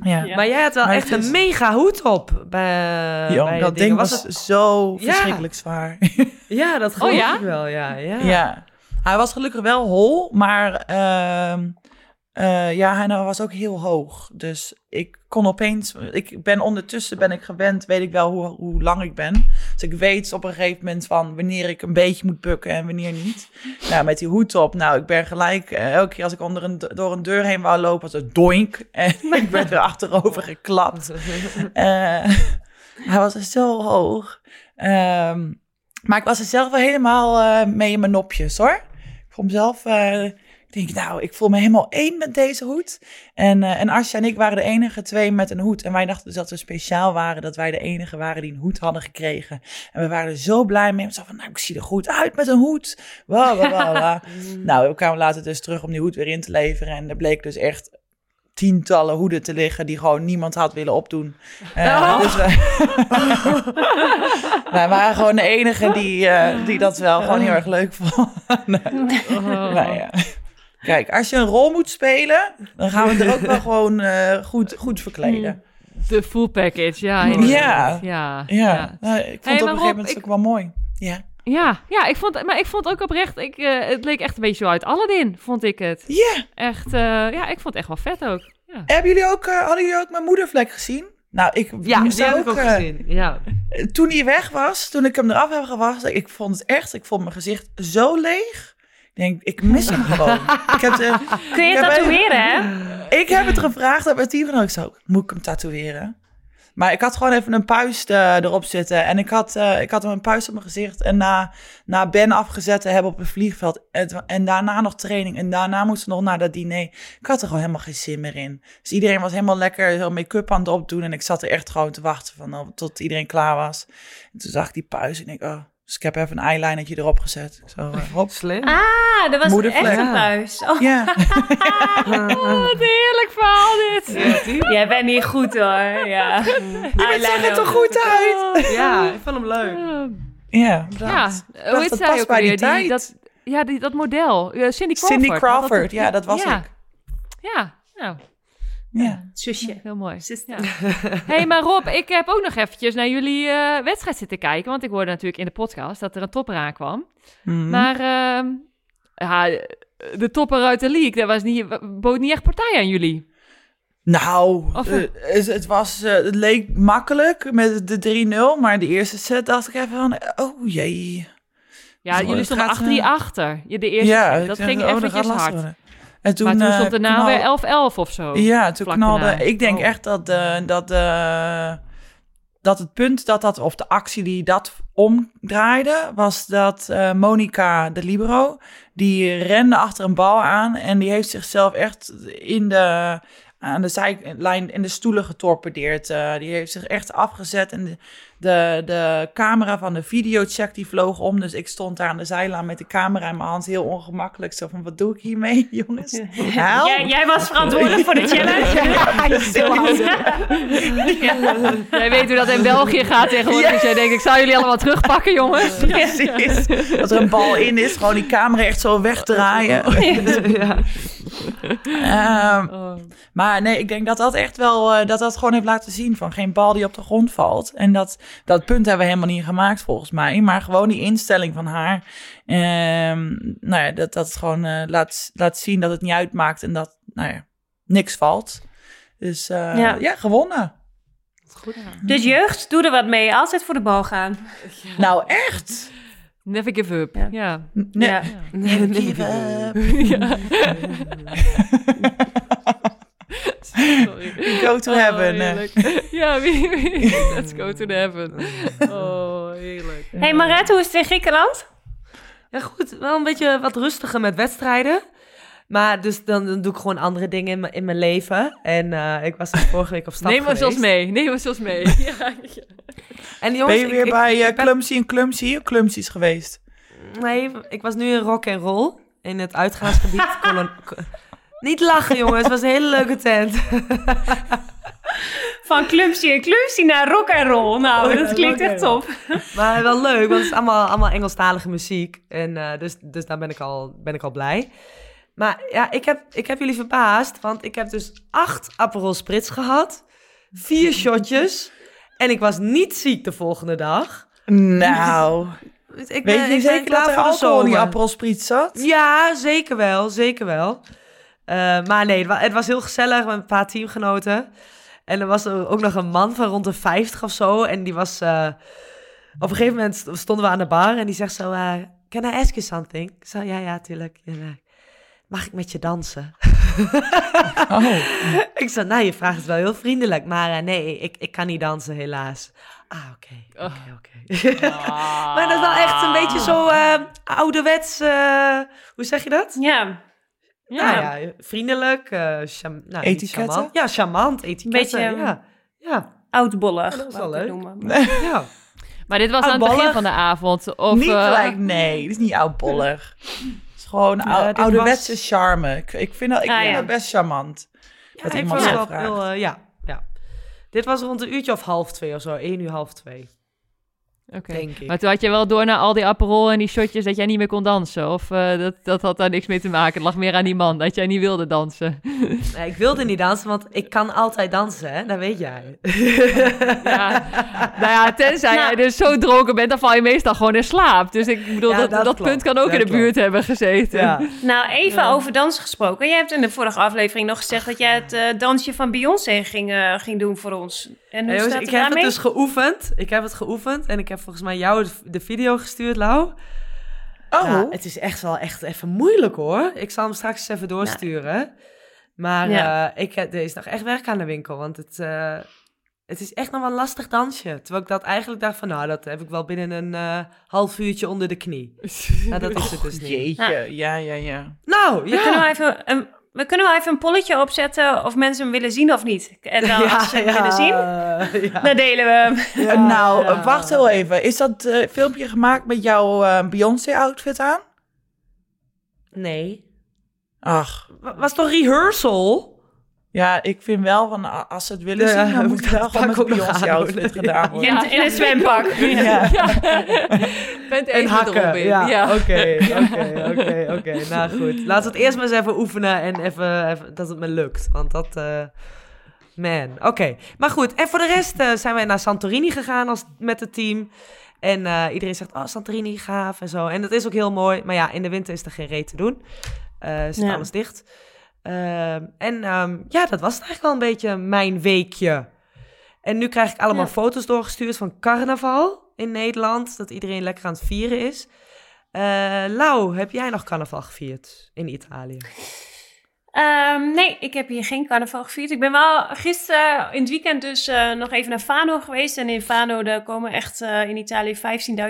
Ja, Ja. Maar jij had wel Maar echt is- een mega hoed op bij, Jo, bij dat ding was, het- zo Ja. verschrikkelijk zwaar. Ja, dat geloof ja? ik wel, ja. ja. Ja. Hij was gelukkig wel hol, maar ehm, eh, ja, hij was ook heel hoog. Dus ik kon opeens, ik ben ondertussen ben ik gewend, weet ik wel hoe, hoe lang ik ben. Dus ik weet op een gegeven moment van wanneer ik een beetje moet bukken en wanneer niet. Nou, met die hoed op, nou, ik ben gelijk, eh, elke keer als ik onder een, door een deur heen wou lopen, was het doink. En ik werd weer achterover geklapt. Eh, hij was zo hoog. Ehm, maar ik was er zelf wel helemaal mee in mijn nopjes hoor. Ik vond mezelf, eh, ik denk nou, ik voel me helemaal één met deze hoed. En, eh en Asja en ik waren de enige twee met een hoed. En wij dachten dus dat we speciaal waren, dat wij de enige waren die een hoed hadden gekregen. En we waren er zo blij mee. We zeiden van, nou, ik zie er goed uit met een hoed. Nou, we kwamen later dus terug om die hoed weer in te leveren. En er bleek dus echt tientallen hoeden te liggen die gewoon niemand had willen opdoen. Dus wij, wij waren gewoon de enige die, eh, die dat wel gewoon heel erg leuk vonden. Nou ja. Kijk, als je een rol moet spelen, dan gaan we er ook wel gewoon eh, goed, goed verkleden. De full package, ja. Ja. Ja. Ja, Nou, ik vond Hey, het op een gegeven moment ik- ook wel mooi. Ja. Ja, ja ik vond, maar ik vond ook oprecht, ik, eh, het leek echt een beetje zo uit Aladdin, vond ik het. Ja, Echt, eh, ja, ik vond het echt wel vet ook. Ja. hebben jullie ook, eh, hadden jullie ook mijn moedervlek gezien? Nou, ik Ja, moest die heb ik ook eh, gezien. Ja. toen hij weg was, toen ik hem eraf heb gewassen, ik vond het echt, ik vond mijn gezicht zo leeg. Ik denk, ik mis hem gewoon. ik, heb Kun je heb tatoeëren, hè? ik heb het gevraagd aan mijn team van, ik zo, moet ik hem tatoeëren? Maar ik had gewoon even een puist eh, erop zitten. En ik had, eh, ik had een puist op mijn gezicht. En na, na Ben afgezet te hebben op een vliegveld. En, en daarna nog training. En daarna moesten we nog naar dat diner. Ik had er gewoon helemaal geen zin meer in. Dus iedereen was helemaal lekker zo make-up aan het opdoen. En ik zat er echt gewoon te wachten van, oh, tot iedereen klaar was. En toen zag ik die puist. En ik oh. Dus ik heb even een eyelinertje erop gezet. Zo, eh, hop. Slim. Ah, dat was Moedervlek. echt een thuis. Oh, Ja. Oh, wat een heerlijk verhaal dit. jij bent niet goed hoor. Ja. Het zag er toch goed uit? Ja, ik vond hem leuk. Ja, Ja, hoe heet dat zij past ook bij die weer? Die, tijd. dat, ja, die, dat model. Cindy Crawford. Cindy Crawford, ja, dat was ja. ik. Ja, nou, Ja. Zusje. heel mooi. Zuster. Ja. hey, maar Rob, ik heb ook nog eventjes naar jullie eh, wedstrijd zitten kijken. Want ik hoorde natuurlijk in de podcast dat er een topper aankwam. Mhm. Maar ehm, ja, de topper uit de league, dat was niet, bood niet echt partij aan jullie. Nou, Of- eh, het, het was, eh, het leek makkelijk met de 3-0, maar de eerste set dacht ik even van, oh jee. Ja, jullie stonden gaat, 8-3 eh, achter. De eerste ja, set. Dat ging oh, gaat eventjes hard. worden. En toen, maar toen eh, stond er nou knal- weer 11-11 of zo. Ja, toen knalde. daarna. Ik denk Oh. echt dat, de, dat, de, dat het punt dat dat, of de actie die dat omdraaide, was dat eh Monica de Libero, die rende achter een bal aan en die heeft zichzelf echt in de, aan de zijlijn in de stoelen getorpedeerd. Eh, die heeft zich echt afgezet en de, de, de camera van de videocheck die vloog om. Dus ik stond daar aan de zijlijn met de camera in mijn hand, heel ongemakkelijk. Zo van, wat doe ik hiermee, jongens? Jij, jij was verantwoordelijk voor de challenge. Jij weet hoe dat in België gaat tegenwoordig. Dus jij denkt, ik zou jullie allemaal terugpakken, jongens. Precies. Dat er een bal in is, gewoon die camera echt zo wegdraaien. Ehm, Oh. maar nee, ik denk dat dat echt wel, eh, dat dat gewoon heeft laten zien van geen bal die op de grond valt. En dat, dat punt hebben we helemaal niet gemaakt volgens mij. Maar gewoon die instelling van haar, ehm, nou ja, dat, dat het gewoon eh, laat, laat zien dat het niet uitmaakt en dat, nou ja, niks valt. Dus eh, Ja. ja. gewonnen. Dus jeugd, doe er wat mee. Altijd voor de bal gaan. Nou echt. Never give up. Ja. Ja. Ja. Never give up. We go to heaven. Oh, heerlijk. ja, wie, wie? Let's go to the heaven. Oh, heerlijk. hey Maret, hoe is het in Griekenland? Ja, goed. Wel een beetje wat rustiger met wedstrijden. Maar dus dan, dan doe ik gewoon andere dingen in mijn, in mijn leven. En eh, ik was vorige week op stap Neem ons geweest. eens mee. Neem ons mee. ja, ja. En jongens, Ben je weer ik- bij ik eh, ben- Clumsy en Clumsy? Clumsy's geweest? Nee, ik was nu in rock en roll in het uitgaansgebied. Niet lachen, jongens. Het was een hele leuke tent. Van clumsy en clumsy naar rock en roll. Nou, dat klinkt echt top. Maar wel leuk, want het is allemaal, allemaal Engelstalige muziek. En eh, dus, dus daar ben ik, al, ben ik al blij. Maar ja, ik heb, ik heb jullie verbaasd, want ik heb dus acht Aperol Spritz gehad. Vier shotjes. En ik was niet ziek de volgende dag. Nou, Dus ik weet ben- je ik zeker klaar dat er alcohol in die. Aperol Spritz zat? Ja, zeker wel, zeker wel. Eh, maar nee, het wa- het was heel gezellig met een paar teamgenoten. En er was ook nog een man van rond de 50 of zo. En die was... eh, op een gegeven moment st- stonden we aan de bar en die zegt zo... eh, Can I ask you something? Ik zei, ja, ja, tuurlijk. Ja. Mag ik met je dansen? Oh. ik zei, nou, je vraagt het wel heel vriendelijk. Maar eh, nee, ik, ik kan niet dansen, helaas. Ah, oké, oké, oké. maar dat is wel echt een beetje zo eh, ouderwets... eh, hoe zeg je dat? Ja, Ja, ja, vriendelijk. eh cham- nou, charmant. Ja, charmant. Etiketten, Beetje, ja. Ja, oudbollig. dat is wel noemen. ja. Maar dit was aan het begin van de avond. Of, niet gelijk, nee. Het is niet oudbollig. Gewoon Ja, ouderwetse was- charme. Ik, ik vind dat, ik Ah, vind dat best charmant. Ja, Dat ik iemand zo wel vraagt. heel, eh, ja, ja. Dit was rond een uurtje of half twee of zo. één uur, half twee, Oké. denk ik. Maar toen had je wel door naar al die Aperol en die shotjes dat jij niet meer kon dansen? Of eh, dat, dat had daar niks mee te maken? Het lag meer aan die man, dat jij niet wilde dansen. Nee, ik wilde niet dansen, want ik kan altijd dansen, hè? Dat weet jij. Ja, nou ja, tenzij Nou. jij dus zo dronken bent, dan val je meestal gewoon in slaap. Dus ik bedoel, Ja, dat, dat punt kan ook Dat in de klopt. buurt hebben gezeten. ja. Nou, even Ja. over dansen gesproken. Jij hebt in de vorige aflevering nog gezegd dat jij het eh, dansje van Beyoncé ging, eh, ging doen voor ons. En hoe Hey, jongens, staat ik het heb het dus geoefend. Ik heb het geoefend en ik heb volgens mij jou de, de video gestuurd, Lau. Oh, Ja, het is echt wel echt even moeilijk hoor. Ik zal hem straks even doorsturen. Maar Ja. eh, ik heb, er is nog echt werk aan de winkel, want het, eh, Het is echt nog wel een lastig dansje. Terwijl ik dat eigenlijk dacht van, nou, dat heb ik wel binnen een eh, half uurtje onder de knie. Nou, dat is het dus niet. Jeetje, ja, ja, ja. Nou, We, ja. kunnen wel even een, we kunnen wel even een polletje opzetten of mensen hem willen zien of niet. En dan, als ze hem willen zien, ja. dan delen we hem. Ja, nou, ja. wacht heel even. Is dat eh, filmpje gemaakt met jouw eh, Beyoncé-outfit aan? Nee. Ach, Wa- Was toch rehearsal? Ja, ik vind wel van als ze het willen Ja, zien, dan moet het wel dat gewoon met Beyoncé-outfit doen. gedaan worden. In, in een zwempak. Ja. Bent En even hakken. erop in. Ja, Ja. oké, oké, oké, oké. Nou goed. Laten we het eerst maar eens even oefenen en even, even dat het me lukt. Want dat... eh, man, oké. Maar goed, en voor de rest eh, zijn wij naar Santorini gegaan als, met het team. En eh, iedereen zegt, oh, Santorini, gaaf en zo. En dat is ook heel mooi. Maar ja, in de winter is er geen reet te doen. Eh zit Ja. alles dicht. Ehm, en ehm, ja, dat was eigenlijk wel een beetje mijn weekje. En nu krijg ik allemaal Ja. foto's doorgestuurd van carnaval in Nederland. Dat iedereen lekker aan het vieren is. Eh Lau, heb jij nog carnaval gevierd in Italië? Ehm, nee, ik heb hier geen carnaval gevierd. Ik ben wel gisteren in het weekend dus eh, nog even naar Fano geweest. En in Fano daar komen echt eh, in Italië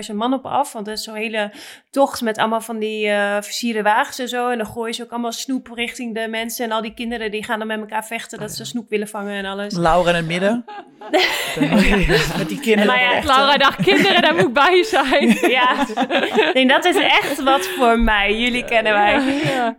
15.000 man op af. Want dat is zo'n hele tocht met allemaal van die eh versierde wagens en zo. En dan gooien ze ook allemaal snoep richting de mensen. En al die kinderen die gaan dan met elkaar vechten dat ze snoep willen vangen en alles. Laura in het midden. Met die kinderen. Maar ja, echt, Laura dacht, kinderen, daar moet ik bij zijn. Ja, nee, dat is echt wat voor mij. Jullie kennen mij. Ja.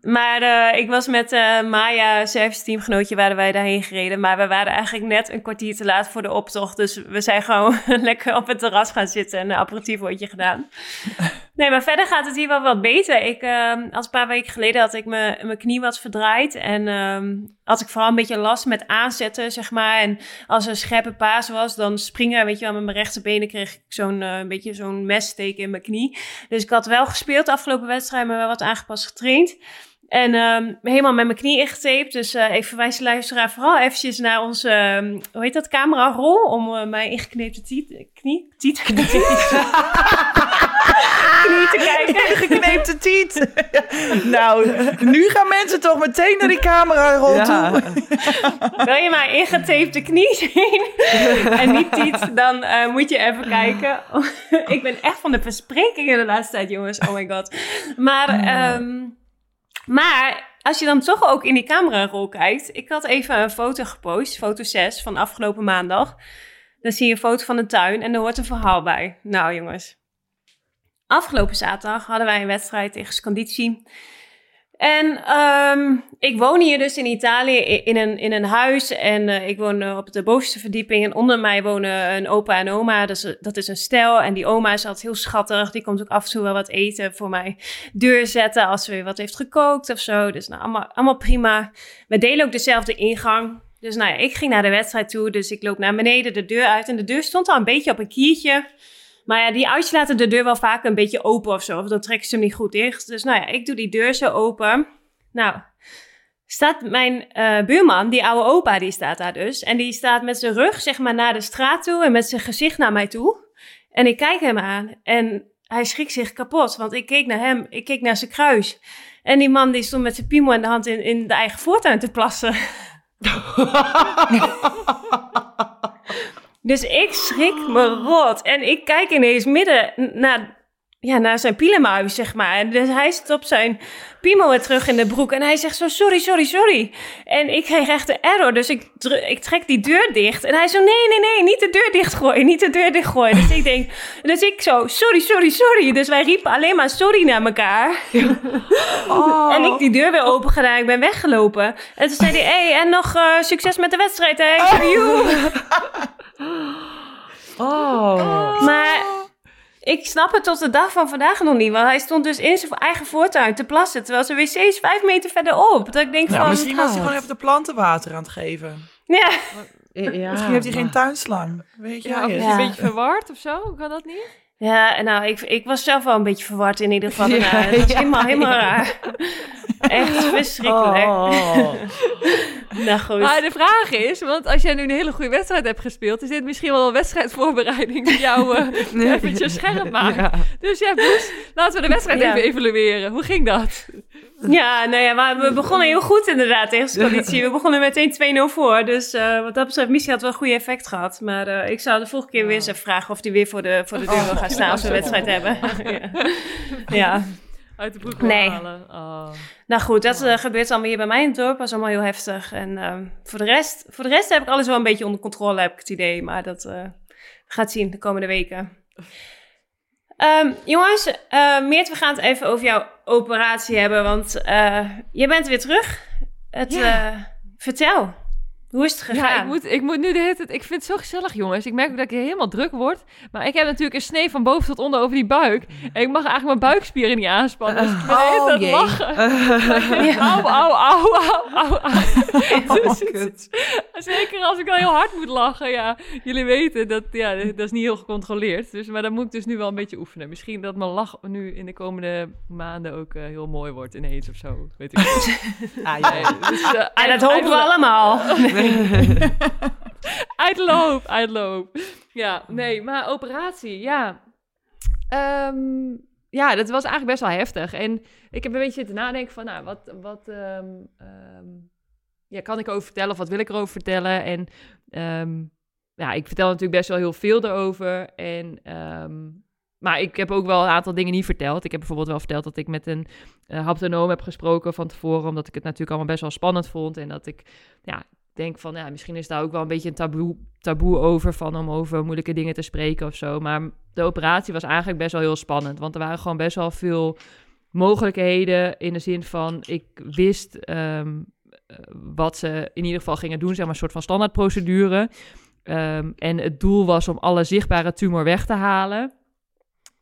Maar ik was met eh, Maya, service teamgenootje, waren wij daarheen gereden. Maar we waren eigenlijk net een kwartier te laat voor de optocht. Dus we zijn gewoon lekker op het terras gaan zitten en een aperitiefwoordje gedaan. Nee, maar verder gaat het hier wel wat beter. Ik, eh, als een paar weken geleden had ik mijn mijn knie wat verdraaid. En ehm, had ik vooral een beetje last met aanzetten, zeg maar. En als er een scherpe paas was, dan springen, weet je wel, met mijn rechterbenen kreeg ik zo'n een beetje zo'n messteek in mijn knie. Dus ik had wel gespeeld de afgelopen wedstrijd, maar wel wat aangepast getraind. En ehm, helemaal met mijn knie ingetaped. Dus eh ik verwijs de luisteraar vooral eventjes naar onze, ehm, hoe heet dat, camerarol. Om eh, mijn ingekneepte tiet, knie, tiet, knie te kijken. gekneepte tiet. nou, nu gaan mensen toch meteen naar die camera rond toe. Wil je mijn ingetapte knie zien en niet tiet, dan eh, moet je even kijken. ik ben echt van de versprekingen de laatste tijd, jongens. Oh my god. Maar, ehm, maar als je dan toch ook in die camerarol kijkt. Ik had even een foto gepost, foto 6 van afgelopen maandag. Dan zie je een foto van een tuin en er hoort een verhaal bij. Nou jongens, afgelopen zaterdag hadden wij een wedstrijd tegen Scandici. En ehm, ik woon hier dus in Italië in een, in een huis. En eh, ik woon eh, op de bovenste verdieping. En onder mij wonen een opa en oma. Dus, dat is een stel. En die oma is altijd heel schattig. Die komt ook af en toe wel wat eten voor mij deur zetten. Als ze weer wat heeft gekookt of zo. Dus nou, allemaal, allemaal prima. We delen ook dezelfde ingang. Dus nou ja, ik ging naar de wedstrijd toe. Dus ik loop naar beneden de deur uit. En de deur stond al een beetje op een kiertje. Maar ja, die oudjes laten de deur wel vaak een beetje open of zo. Of dan trekken ze hem niet goed dicht. Dus nou ja, ik doe die deur zo open. Nou, staat mijn eh, buurman, die oude opa, die staat daar dus. En die staat met zijn rug, zeg maar, naar de straat toe en met zijn gezicht naar mij toe. En ik kijk hem aan en hij schrikt zich kapot, want ik keek naar hem, ik keek naar zijn kruis. En die man die stond met zijn piemel in de hand in, in de eigen voortuin te plassen. Dus ik schrik me rot. En ik kijk ineens midden naar, ja, naar zijn pielenmuis, zeg maar. En dus hij stopt zijn piemel weer terug in de broek. En hij zegt zo, sorry, sorry, sorry. En ik kreeg echt een error. Dus ik, ik trek die deur dicht. En hij zo, nee, nee, nee, niet de deur dichtgooien. Niet de deur dichtgooien. Dus ik denk, dus ik zo, sorry, sorry, sorry. Dus wij riepen alleen maar sorry naar elkaar. En ik die deur weer open gedaan. Ik ben weggelopen. En toen zei hij, hey, en nog eh, succes met de wedstrijd, hè? "Joe." Oh. Maar ik snap het tot de dag van vandaag nog niet. Want hij stond dus in zijn eigen voortuin te plassen. Terwijl zijn wc is vijf meter verderop. Dat ik denk Nou, van... misschien was hij gewoon even de planten water aan het geven. Ja, Ja, Misschien heeft hij geen tuinslang. Weet je Ja, of is hij Ja. een beetje verward of zo? Kan dat niet? ja en nou, ik, ik was zelf wel een beetje verward in ieder geval. Ja. Het was ja, helemaal, helemaal raar. Echt verschrikkelijk. Oh. Nou goed. Maar de vraag is, want als jij nu een hele goede wedstrijd hebt gespeeld, is dit misschien wel een wedstrijdvoorbereiding die jou eh, eventjes scherp maakt. Ja. Dus ja, Boes, laten we de wedstrijd Ja. even evalueren. Hoe ging dat? Ja, nou ja, maar we begonnen heel goed inderdaad tegen de coalitie. We begonnen meteen 2-0 voor. Dus eh, wat dat betreft, misschien had wel een goede effect gehad. Maar eh, ik zou de volgende keer weer eens even vragen of die weer voor de, voor de deur wil gaan staan als we een wedstrijd hebben. ja. ja. Uit de broek Nee. halen. Oh. Nou goed, dat eh, gebeurt allemaal hier bij mij in het dorp. Dat is allemaal heel heftig. En ehm, voor, de rest, voor de rest heb ik alles wel een beetje onder controle, heb ik het idee. Maar dat eh, gaat zien de komende weken. Ehm, jongens, eh Meert, we gaan het even over jouw operatie hebben. Want je bent weer terug. Het, Ja. vertel, hoe is het gegaan? Ja, ik moet, ik moet nu de hele tijd... Ik vind het zo gezellig, jongens. Ik merk ook dat ik helemaal druk word. Maar ik heb natuurlijk een snee van boven tot onder over die buik. En ik mag eigenlijk mijn buikspieren niet aanspannen. Dus ik ben Oh, jee. lachen. Au, au, au, au, au, au. Oh, Dus Zeker als ik dan heel hard moet lachen. Ja, jullie weten dat ja, dat is niet heel gecontroleerd. Dus, maar dan moet ik dus nu wel een beetje oefenen. Misschien dat mijn lach nu in de komende maanden ook eh, heel mooi wordt ineens of zo. Weet ik niet. Ah, ja. Nee, dus, eh, dat hopen we allemaal. Uitloop, uitloop. Ja, nee, maar operatie, ja. Ehm, ja, dat was eigenlijk best wel heftig. En ik heb een beetje zitten nadenken van, nou, wat, wat ehm, ehm, ja, kan ik over vertellen of wat wil ik erover vertellen? En ja, ik vertel natuurlijk best wel heel veel erover. En, maar ik heb ook wel een aantal dingen niet verteld. Ik heb bijvoorbeeld wel verteld dat ik met een uh, haptonoom heb gesproken van tevoren, omdat ik het natuurlijk allemaal best wel spannend vond. En dat ik, ja, denk van, ja, misschien is daar ook wel een beetje een taboe, taboe over van om over moeilijke dingen te spreken of zo. Maar de operatie was eigenlijk best wel heel spannend, want er waren gewoon best wel veel mogelijkheden in de zin van, ik wist ehm, eh, wat ze in ieder geval gingen doen, zeg maar een soort van standaardprocedure. Ehm, en het doel was om alle zichtbare tumor weg te halen.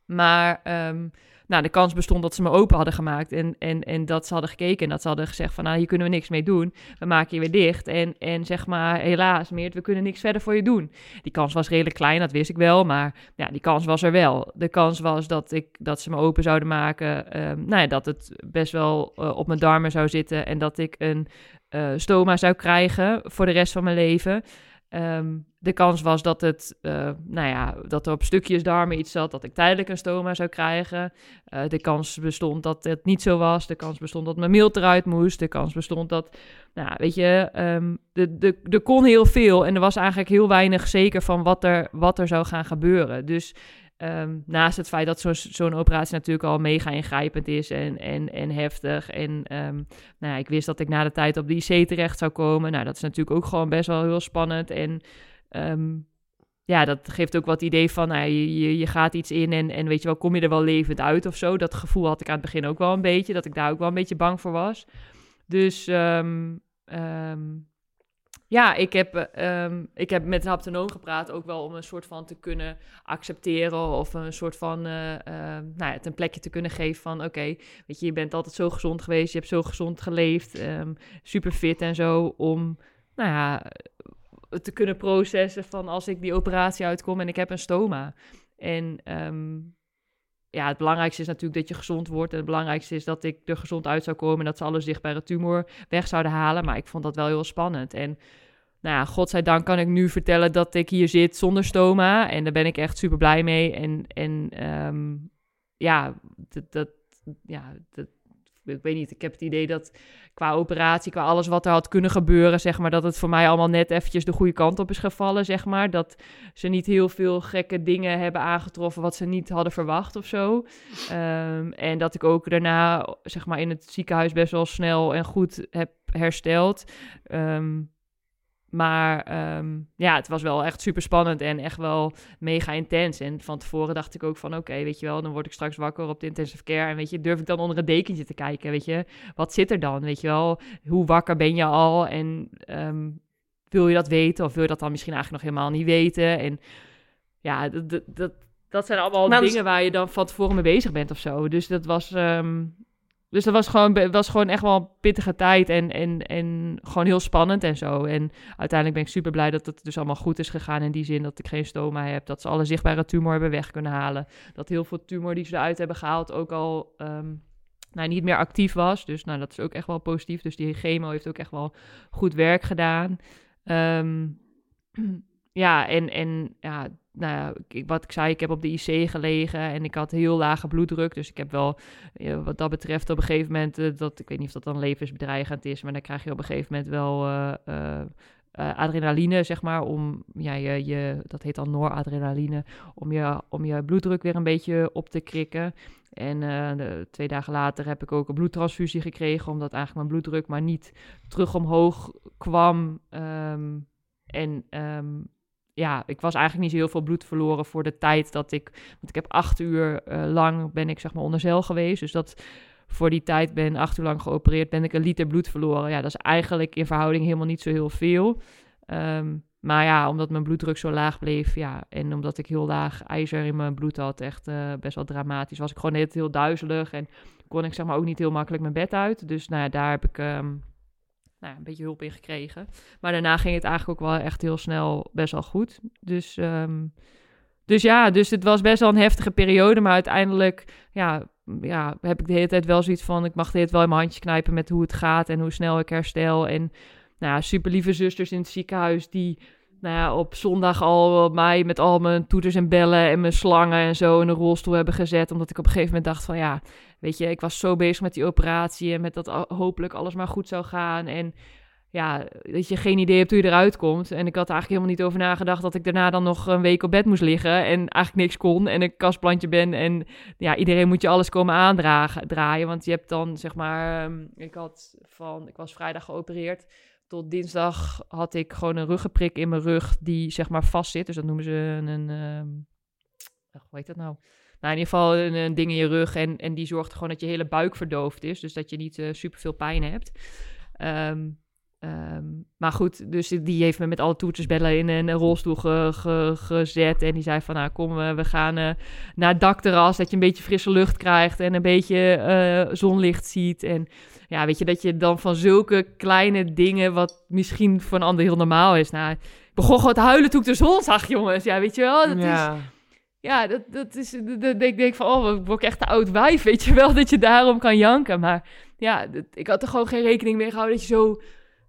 Maar ehm, nou, de kans bestond dat ze me open hadden gemaakt en, en, en dat ze hadden gekeken en dat ze hadden gezegd van, nou, hier kunnen we niks mee doen. We maken je weer dicht en, en zeg maar, helaas, Meert, we kunnen niks verder voor je doen. Die kans was redelijk klein, dat wist ik wel, maar ja, die kans was er wel. De kans was dat, ik, dat ze me open zouden maken, ehm, nou ja, dat het best wel eh, op mijn darmen zou zitten en dat ik een eh, stoma zou krijgen voor de rest van mijn leven. Ehm, de kans was dat, het, eh, nou ja, dat er op stukjes darmen iets zat, dat ik tijdelijk een stoma zou krijgen. Eh, de kans bestond dat het niet zo was. De kans bestond dat mijn mild eruit moest. De kans bestond dat, nou weet je, ehm, de, de, er kon heel veel. En er was eigenlijk heel weinig zeker van wat er, wat er zou gaan gebeuren. Dus ehm, naast het feit dat zo'n operatie natuurlijk al mega ingrijpend is en, en, en heftig. En ehm, nou ja, ik wist dat ik na de tijd op de IC terecht zou komen. Nou, dat is natuurlijk ook gewoon best wel heel spannend. En Ehm, ja, dat geeft ook wat idee van, nou, je, je, gaat iets in en, en weet je wel, kom je er wel levend uit of zo. Dat gevoel had ik aan het begin ook wel een beetje, dat ik daar ook wel een beetje bang voor was. Dus ja, ik heb, ehm, ik heb met een haptonoom gepraat, ook wel om een soort van te kunnen accepteren of een soort van, eh, ehm, nou ja, het een plekje te kunnen geven van, oké, weet je, je bent altijd zo gezond geweest, je hebt zo gezond geleefd, ehm, super fit en zo, om, nou ja, te kunnen processen van als ik die operatie uitkom en ik heb een stoma. En ehm, ja, het belangrijkste is natuurlijk dat je gezond wordt. En het belangrijkste is dat ik er gezond uit zou komen en dat ze alle zichtbare tumor weg zouden halen. Maar ik vond dat wel heel spannend. En nou ja, godzijdank kan ik nu vertellen dat ik hier zit zonder stoma. En daar ben ik echt super blij mee. En, en ehm, ja, dat, dat, ja, dat, ik weet niet, ik heb het idee dat qua operatie, qua alles wat er had kunnen gebeuren, zeg maar, dat het voor mij allemaal net eventjes de goede kant op is gevallen, zeg maar. Dat ze niet heel veel gekke dingen hebben aangetroffen wat ze niet hadden verwacht of zo. Ehm, en dat ik ook daarna, zeg maar, in het ziekenhuis best wel snel en goed heb hersteld. Ehm, maar ehm, ja, het was wel echt super spannend en echt wel mega intens. En van tevoren dacht ik ook van, oké, weet je wel, dan word ik straks wakker op de intensive care. En weet je, durf ik dan onder een dekentje te kijken, weet je? Wat zit er dan, weet je wel? Hoe wakker ben je al? En ehm, wil je dat weten? Of wil je dat dan misschien eigenlijk nog helemaal niet weten? En ja, dat, dat, dat, zijn allemaal Maar dingen waar je dan van tevoren mee bezig bent of zo. Dus dat was... ehm, dus dat was gewoon, was gewoon echt wel een pittige tijd en, en, en gewoon heel spannend en zo. En uiteindelijk ben ik super blij dat het dus allemaal goed is gegaan in die zin dat ik geen stoma heb. Dat ze alle zichtbare tumor hebben weg kunnen halen. Dat heel veel tumor die ze eruit hebben gehaald ook al ehm, nou, niet meer actief was. Dus nou, dat is ook echt wel positief. Dus die chemo heeft ook echt wel goed werk gedaan. Ehm, ja, en, en ja, nou wat ik zei, ik heb op de IC gelegen en ik had heel lage bloeddruk. Dus ik heb wel, wat dat betreft, op een gegeven moment, eh, dat, ik weet niet of dat dan levensbedreigend is, maar dan krijg je op een gegeven moment wel eh, eh, adrenaline, zeg maar, om, ja, je, dat heet dan noradrenaline, om je, om je bloeddruk weer een beetje op te krikken. En twee dagen later heb ik ook een bloedtransfusie gekregen, omdat eigenlijk mijn bloeddruk maar niet terug omhoog kwam. Ehm, en ehm, ja, ik was eigenlijk niet zo heel veel bloed verloren voor de tijd dat ik... Want ik heb acht uur eh, lang ben ik zeg maar onder zeil geweest. Dus dat voor die tijd ben acht uur lang geopereerd, ben ik een liter bloed verloren. Ja, dat is eigenlijk in verhouding helemaal niet zo heel veel. Ehm, maar ja, omdat mijn bloeddruk zo laag bleef, ja, en omdat ik heel laag ijzer in mijn bloed had, echt eh, best wel dramatisch, was ik gewoon net heel duizelig en kon ik zeg maar ook niet heel makkelijk mijn bed uit. Dus nou ja, daar heb ik ehm, nou een beetje hulp in gekregen. Maar daarna ging het eigenlijk ook wel echt heel snel best wel goed. Dus, ehm, dus ja, dus het was best wel een heftige periode. Maar uiteindelijk ja, ja, heb ik de hele tijd wel zoiets van... ik mag tijd wel in mijn handje knijpen met hoe het gaat... en hoe snel ik herstel. En nou ja, super lieve zusters in het ziekenhuis... die nou ja, op zondag al mij met al mijn toeters en bellen... en mijn slangen en zo in een rolstoel hebben gezet. Omdat ik op een gegeven moment dacht van... ja, weet je, ik was zo bezig met die operatie... en met dat hopelijk alles maar goed zou gaan... en ja, dat je geen idee hebt hoe je eruit komt. En ik had eigenlijk helemaal niet over nagedacht dat ik daarna dan nog een week op bed moest liggen en eigenlijk niks kon en een kastplantje ben. En ja, iedereen moet je alles komen aandragen, draaien. Want je hebt dan, zeg maar, ehm, ik had van, ik was vrijdag geopereerd. Tot dinsdag had ik gewoon een ruggenprik in mijn rug die, zeg maar, vast zit. Dus dat noemen ze een, een ehm, hoe heet dat nou? Nou, in ieder geval een, een ding in je rug. En, en die zorgt gewoon dat je hele buik verdoofd is. Dus dat je niet super superveel pijn hebt. Ehm, Ehm, maar goed, dus die heeft me met alle toetersbellen in een rolstoel ge- ge- gezet. En die zei van, nou kom, eh, we gaan eh, naar het dakterras. Dat je een beetje frisse lucht krijgt en een beetje eh, zonlicht ziet. En ja, weet je, dat je dan van zulke kleine dingen, wat misschien voor een ander heel normaal is. Nou, ik begon gewoon te huilen toen ik de zon zag, jongens. Ja, weet je wel, dat is... ja. Dat, dat is. Dat, ik denk van, oh, ik word echt een oud wijf, weet je wel, dat je daarom kan janken. Maar ja, dat- ik had er gewoon geen rekening mee gehouden dat je zo,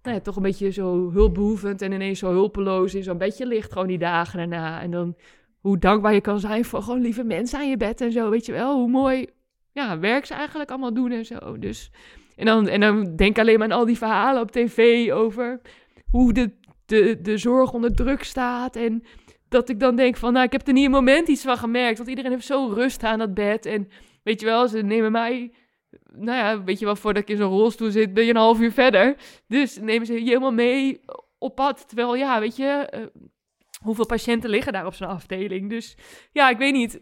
nou toch een beetje zo hulpbehoevend en ineens zo hulpeloos in zo'n bedje ligt, gewoon die dagen daarna. En dan hoe dankbaar je kan zijn voor gewoon lieve mensen aan je bed en zo, weet je wel, hoe mooi, ja, werk ze eigenlijk allemaal doen en zo. Dus, en dan, en dan denk alleen maar aan al die verhalen op tv over hoe de, de, de zorg onder druk staat en dat ik dan denk van, nou, ik heb er niet een moment iets van gemerkt. Want iedereen heeft zo rust aan dat bed. En weet je wel, ze nemen mij... Nou ja, weet je wel, voordat ik in zo'n rolstoel zit, ben je een half uur verder. Dus nemen ze je helemaal mee op pad. Terwijl, ja, weet je, eh, hoeveel patiënten liggen daar op zo'n afdeling? Dus ja, ik weet niet.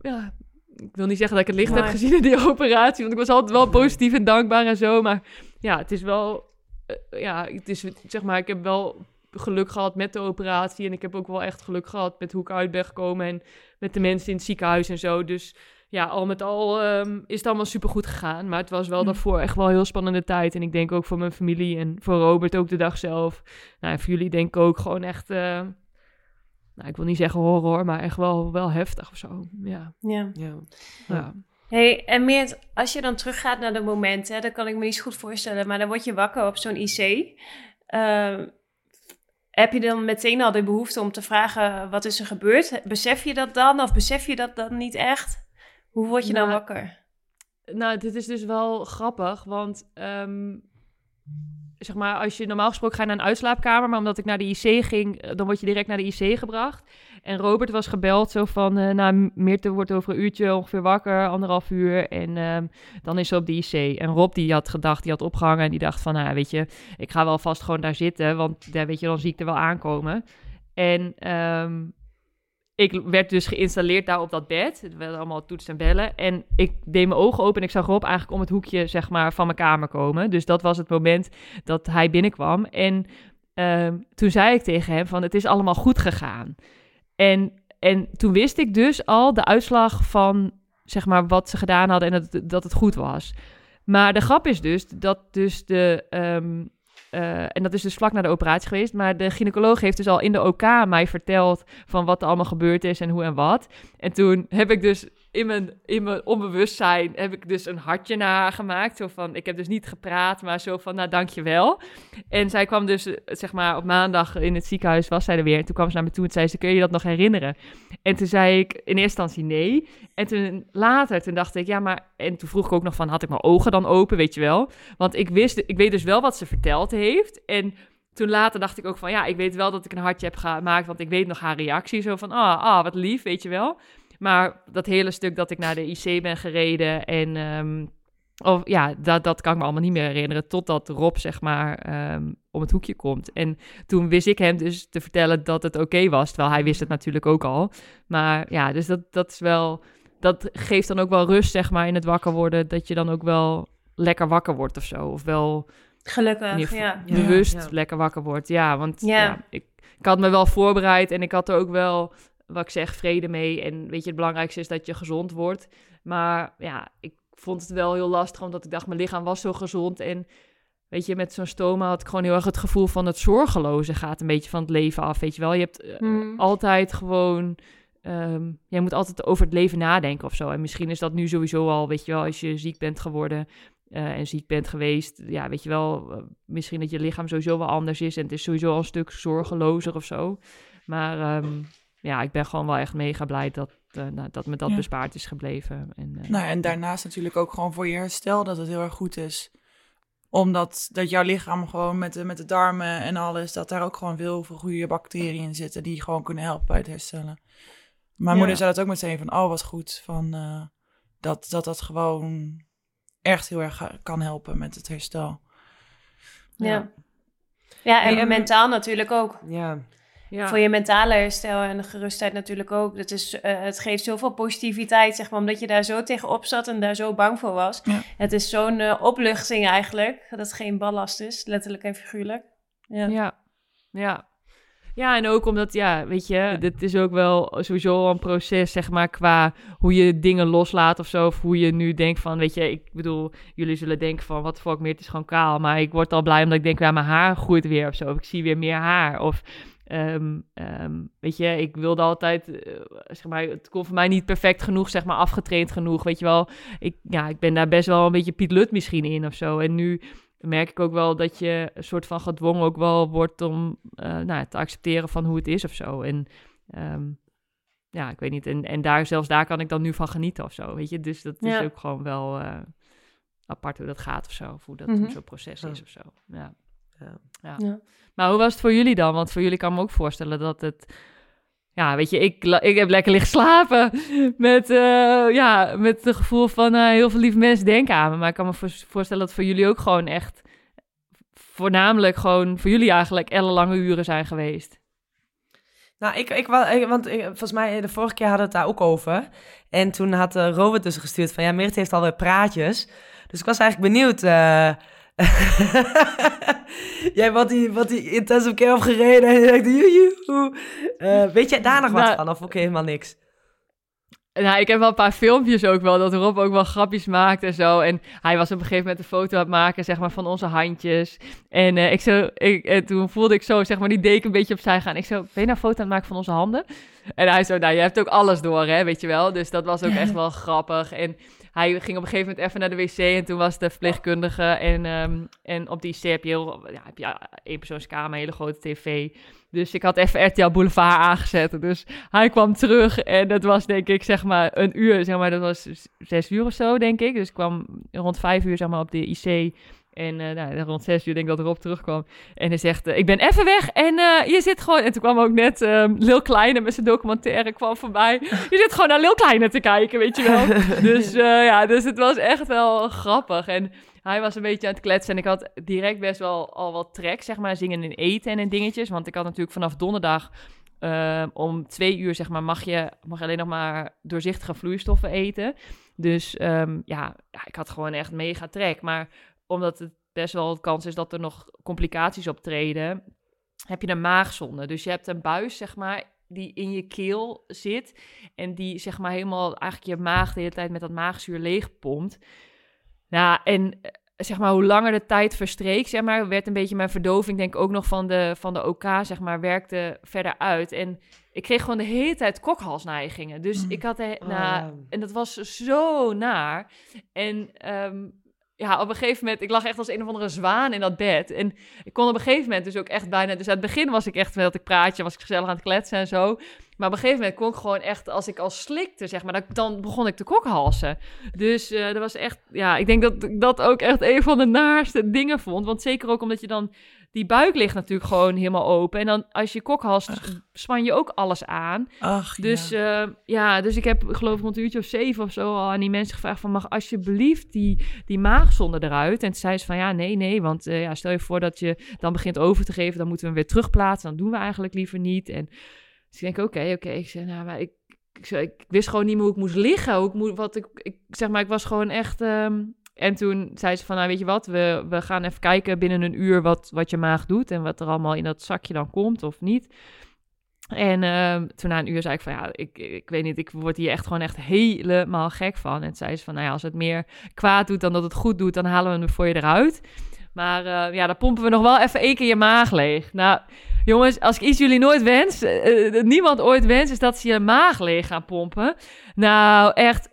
Ja, ik wil niet zeggen dat ik het licht heb gezien in die operatie. Want ik was altijd wel positief en dankbaar en zo. Maar ja, het is wel... eh, ja, het is, zeg maar, ik heb wel geluk gehad met de operatie. En ik heb ook wel echt geluk gehad met hoe ik uit ben gekomen. En met de mensen in het ziekenhuis en zo. Dus ja, al met al ehm, is het allemaal supergoed gegaan. Maar het was wel daarvoor echt wel een heel spannende tijd. En ik denk ook voor mijn familie en voor Robert ook de dag zelf. Nou, en voor jullie denk ik ook gewoon echt... eh, nou, ik wil niet zeggen horror, maar echt wel, wel heftig of zo. Ja, Ja. Ja. ja. Hey, en Meert, als je dan teruggaat naar de momenten, dat kan ik me niet zo goed voorstellen, maar dan word je wakker op zo'n IC. Ehm, heb je dan meteen al de behoefte om te vragen, wat is er gebeurd? Besef je dat dan of besef je dat dan niet echt? Hoe word je dan Nou, wakker? Nou, dit is dus wel grappig, want ehm, zeg maar, als je normaal gesproken ga naar een uitslaapkamer, maar omdat ik naar de IC ging, eh, dan word je direct naar de IC gebracht. En Robert was gebeld zo van, eh nou, Meerte wordt over een uurtje ongeveer wakker, anderhalf uur, en ehm, dan is ze op de IC. En Rob die had gedacht, die had opgehangen en die dacht van, nou, weet je, ik ga wel vast gewoon daar zitten, want ja, weet je, dan zie ik er wel aankomen. En ehm, ik werd dus geïnstalleerd daar op dat bed. Het werden allemaal toetsen en bellen. En ik deed mijn ogen open en ik zag Rob eigenlijk om het hoekje zeg maar, van mijn kamer komen. Dus dat was het moment dat hij binnenkwam. En ehm, toen zei ik tegen hem van het is allemaal goed gegaan. En, en toen wist ik dus al de uitslag van zeg maar, wat ze gedaan hadden en dat, dat het goed was. Maar de grap is dus dat dus de... ehm, eh, en dat is dus vlak na de operatie geweest. Maar de gynaecoloog heeft dus al in de OK mij verteld van wat er allemaal gebeurd is en hoe en wat. En toen heb ik dus in mijn, in mijn onbewustzijn heb ik dus een hartje naar haar gemaakt. Zo van, ik heb dus niet gepraat, maar zo van, nou, dankjewel. En zij kwam dus, zeg maar, op maandag in het ziekenhuis was zij er weer. En toen kwam ze naar me toe en zei ze, kun je dat nog herinneren? En toen zei ik in eerste instantie nee. En toen later, toen dacht ik, ja, maar... En toen vroeg ik ook nog van, had ik mijn ogen dan open, weet je wel? Want ik wist, ik weet dus wel wat ze verteld heeft. En toen later dacht ik ook van, ja, ik weet wel dat ik een hartje heb gemaakt, want ik weet nog haar reactie. Zo van, ah, ah wat lief, weet je wel. Maar dat hele stuk dat ik naar de IC ben gereden en... ehm, of, ja, dat, dat kan ik me allemaal niet meer herinneren. Totdat Rob, zeg maar, ehm, om het hoekje komt. En toen wist ik hem dus te vertellen dat het oké was. Terwijl hij wist het natuurlijk ook al. Maar ja, dus dat, dat is wel... Dat geeft dan ook wel rust, zeg maar, in het wakker worden. Dat je dan ook wel lekker wakker wordt of zo. Of wel Gelukkig, ja. Ja. bewust Ja. lekker wakker wordt. Ja, want Ja. ja. ik, ik had me wel voorbereid en ik had er ook wel, wat ik zeg, vrede mee. En weet je, het belangrijkste is dat je gezond wordt. Maar ja, ik vond het wel heel lastig, omdat ik dacht, mijn lichaam was zo gezond. En weet je, met zo'n stoma had ik gewoon heel erg het gevoel van het zorgeloze gaat een beetje van het leven af, weet je wel. Je hebt eh, Hmm. altijd gewoon... ehm jij moet altijd over het leven nadenken of zo. En misschien is dat nu sowieso al, weet je wel, als je ziek bent geworden eh, en ziek bent geweest. Ja, weet je wel, eh, misschien dat je lichaam sowieso wel anders is. En het is sowieso al een stuk zorgelozer of zo. Maar ehm, ja, ik ben gewoon wel echt mega blij dat, eh, nou, dat me dat Ja. bespaard is gebleven. En, eh, Nou, en daarnaast natuurlijk ook gewoon voor je herstel dat het heel erg goed is. Omdat dat jouw lichaam gewoon met de, met de darmen en alles, dat daar ook gewoon veel, veel goede bacteriën in zitten die gewoon kunnen helpen bij het herstellen. Mijn Ja. moeder zei dat ook meteen van, oh wat goed, van, eh, dat, dat dat gewoon echt heel erg kan helpen met het herstel. Ja. Ja, en En- mentaal natuurlijk ook. Ja. Ja. Voor je mentale herstel en de gerustheid natuurlijk ook. Dat is, eh, het geeft zoveel positiviteit, zeg maar, omdat je daar zo tegenop zat en daar zo bang voor was. Ja. Het is zo'n eh, opluchting eigenlijk, dat het geen ballast is, letterlijk en figuurlijk. Ja. Ja, ja. Ja, en ook omdat, ja, weet je, dit is ook wel sowieso een proces, zeg maar, qua hoe je dingen loslaat of zo. Of hoe je nu denkt van, weet je, ik bedoel, jullie zullen denken van, wat fuck meer, het is gewoon kaal. Maar ik word al blij omdat ik denk, ja, mijn haar groeit weer of zo. Of ik zie weer meer haar. Of, ehm, ehm, weet je, ik wilde altijd, eh, zeg maar, het kon voor mij niet perfect genoeg, zeg maar, afgetraind genoeg. Weet je wel, ik, ja, ik ben daar best wel een beetje Piet Lut misschien in of zo. En nu merk ik ook wel dat je een soort van gedwongen ook wel wordt om eh, nou, ja, te accepteren van hoe het is of zo. En ehm, ja, ik weet niet. En, en daar, zelfs daar kan ik dan nu van genieten of zo, weet je. Dus dat Ja. is ook gewoon wel eh, apart hoe dat gaat of zo. Of hoe dat hoe zo'n proces is of zo. Ja. Ja. Ja. Ja. Maar hoe was het voor jullie dan? Want voor jullie kan ik me ook voorstellen dat het... Ja, weet je, ik, ik heb lekker liggen slapen met, eh, ja, met het gevoel van eh, heel veel lieve mensen denken aan me. Maar ik kan me voor- voorstellen dat het voor jullie ook gewoon echt voornamelijk gewoon voor jullie eigenlijk ellenlange uren zijn geweest. Nou, ik, ik, wa- ik- want ik- volgens mij de vorige keer hadden we het daar ook over. En toen had uh, Robert dus gestuurd van, ja, Merit heeft alweer praatjes. Dus ik was eigenlijk benieuwd. Eh, jij wat die, wat die intensive care heeft gereden en je dacht, joejoe. Eh, weet jij daar nog wat Nou, van of ook helemaal niks? Nou, ik heb wel een paar filmpjes ook wel, dat Rob ook wel grapjes maakt en zo. En hij was op een gegeven moment een foto aan het maken, zeg maar, van onze handjes. En, eh, ik zo, ik, en toen voelde ik zo, zeg maar, die deken een beetje opzij gaan. Ik zo, ben je nou een foto aan het maken van onze handen? En hij zo, nou, je hebt ook alles door, hè, weet je wel. Dus dat was ook echt wel grappig. En hij ging op een gegeven moment even naar de wc en toen was de verpleegkundige. En, ehm, en op die IC heb je, heel, ja, heb je een hele grote tv. Dus ik had even RTL Boulevard aangezet. Dus hij kwam terug en dat was denk ik zeg maar een uur, zeg maar dat was zes uur of zo denk ik. Dus ik kwam rond vijf uur zeg maar op de IC en eh, nou, rond zes uur denk ik dat Rob terugkwam. En hij zegt, eh, ik ben even weg en eh, je zit gewoon... En toen kwam ook net ehm Lil Kleine met zijn documentaire kwam voorbij. Je zit gewoon naar Lil Kleine te kijken, weet je wel. dus ja, dus het was echt wel grappig. En hij was een beetje aan het kletsen en ik had direct best wel al wat trek, zeg maar, zingen en eten en dingetjes. Want ik had natuurlijk vanaf donderdag eh, om twee uur, zeg maar, mag je, mag alleen nog maar doorzichtige vloeistoffen eten. Dus ehm, ja, ja, ik had gewoon echt mega trek. Maar omdat het best wel de kans is dat er nog complicaties optreden, heb je een maagzonde. Dus je hebt een buis, zeg maar, die in je keel zit en die, zeg maar, helemaal eigenlijk je maag de hele tijd met dat maagzuur leegpompt. Nou, en eh, zeg maar, hoe langer de tijd verstreek, zeg maar, werd een beetje mijn verdoving, denk ik ook nog van de, van de OK, zeg maar, werkte verder uit. En ik kreeg gewoon de hele tijd kokhalsneigingen. Dus Mm. ik had, de, Oh, ja. en dat was zo naar. En ehm, ja, op een gegeven moment, ik lag echt als een of andere zwaan in dat bed. En ik kon op een gegeven moment dus ook echt bijna, dus aan het begin was ik echt dat ik praatje, was ik gezellig aan het kletsen en zo. Maar op een gegeven moment kon ik gewoon echt, als ik al slikte, zeg maar, dan, dan begon ik te kokhalsen. Dus eh, dat was echt, ja, ik denk dat ik dat ook echt een van de naarste dingen vond. Want zeker ook omdat je dan, die buik ligt natuurlijk gewoon helemaal open. En dan als je kokhalst, span je ook alles aan. Ach, Dus ja. ja. ja, dus ik heb geloof ik rond een uurtje of zeven of zo al aan die mensen gevraagd van... mag alsjeblieft die, die maagzonde eruit? En toen zei ze van ja, nee, nee, want eh, ja, stel je voor dat je dan begint over te geven... dan moeten we hem weer terugplaatsen, dan doen we eigenlijk liever niet. En dus ik denk, oké, oké. Ik zei, nou, maar ik, ik, ik wist gewoon niet meer hoe ik moest liggen. Hoe ik moet, wat ik, ik, zeg maar, ik was gewoon echt... ehm, en toen zei ze van, nou weet je wat, we, we gaan even kijken binnen een uur wat, wat je maag doet... en wat er allemaal in dat zakje dan komt of niet... En ehm, toen na een uur zei ik van ja, ik, ik weet niet, ik word hier echt gewoon echt helemaal gek van. En zei ze van nou ja, als het meer kwaad doet dan dat het goed doet, dan halen we hem voor je eruit. Maar eh, ja, dan pompen we nog wel even één keer je maag leeg. Nou, jongens, als ik iets jullie nooit wens, eh, eh, niemand ooit wens, is dat ze je maag leeg gaan pompen. Nou, echt,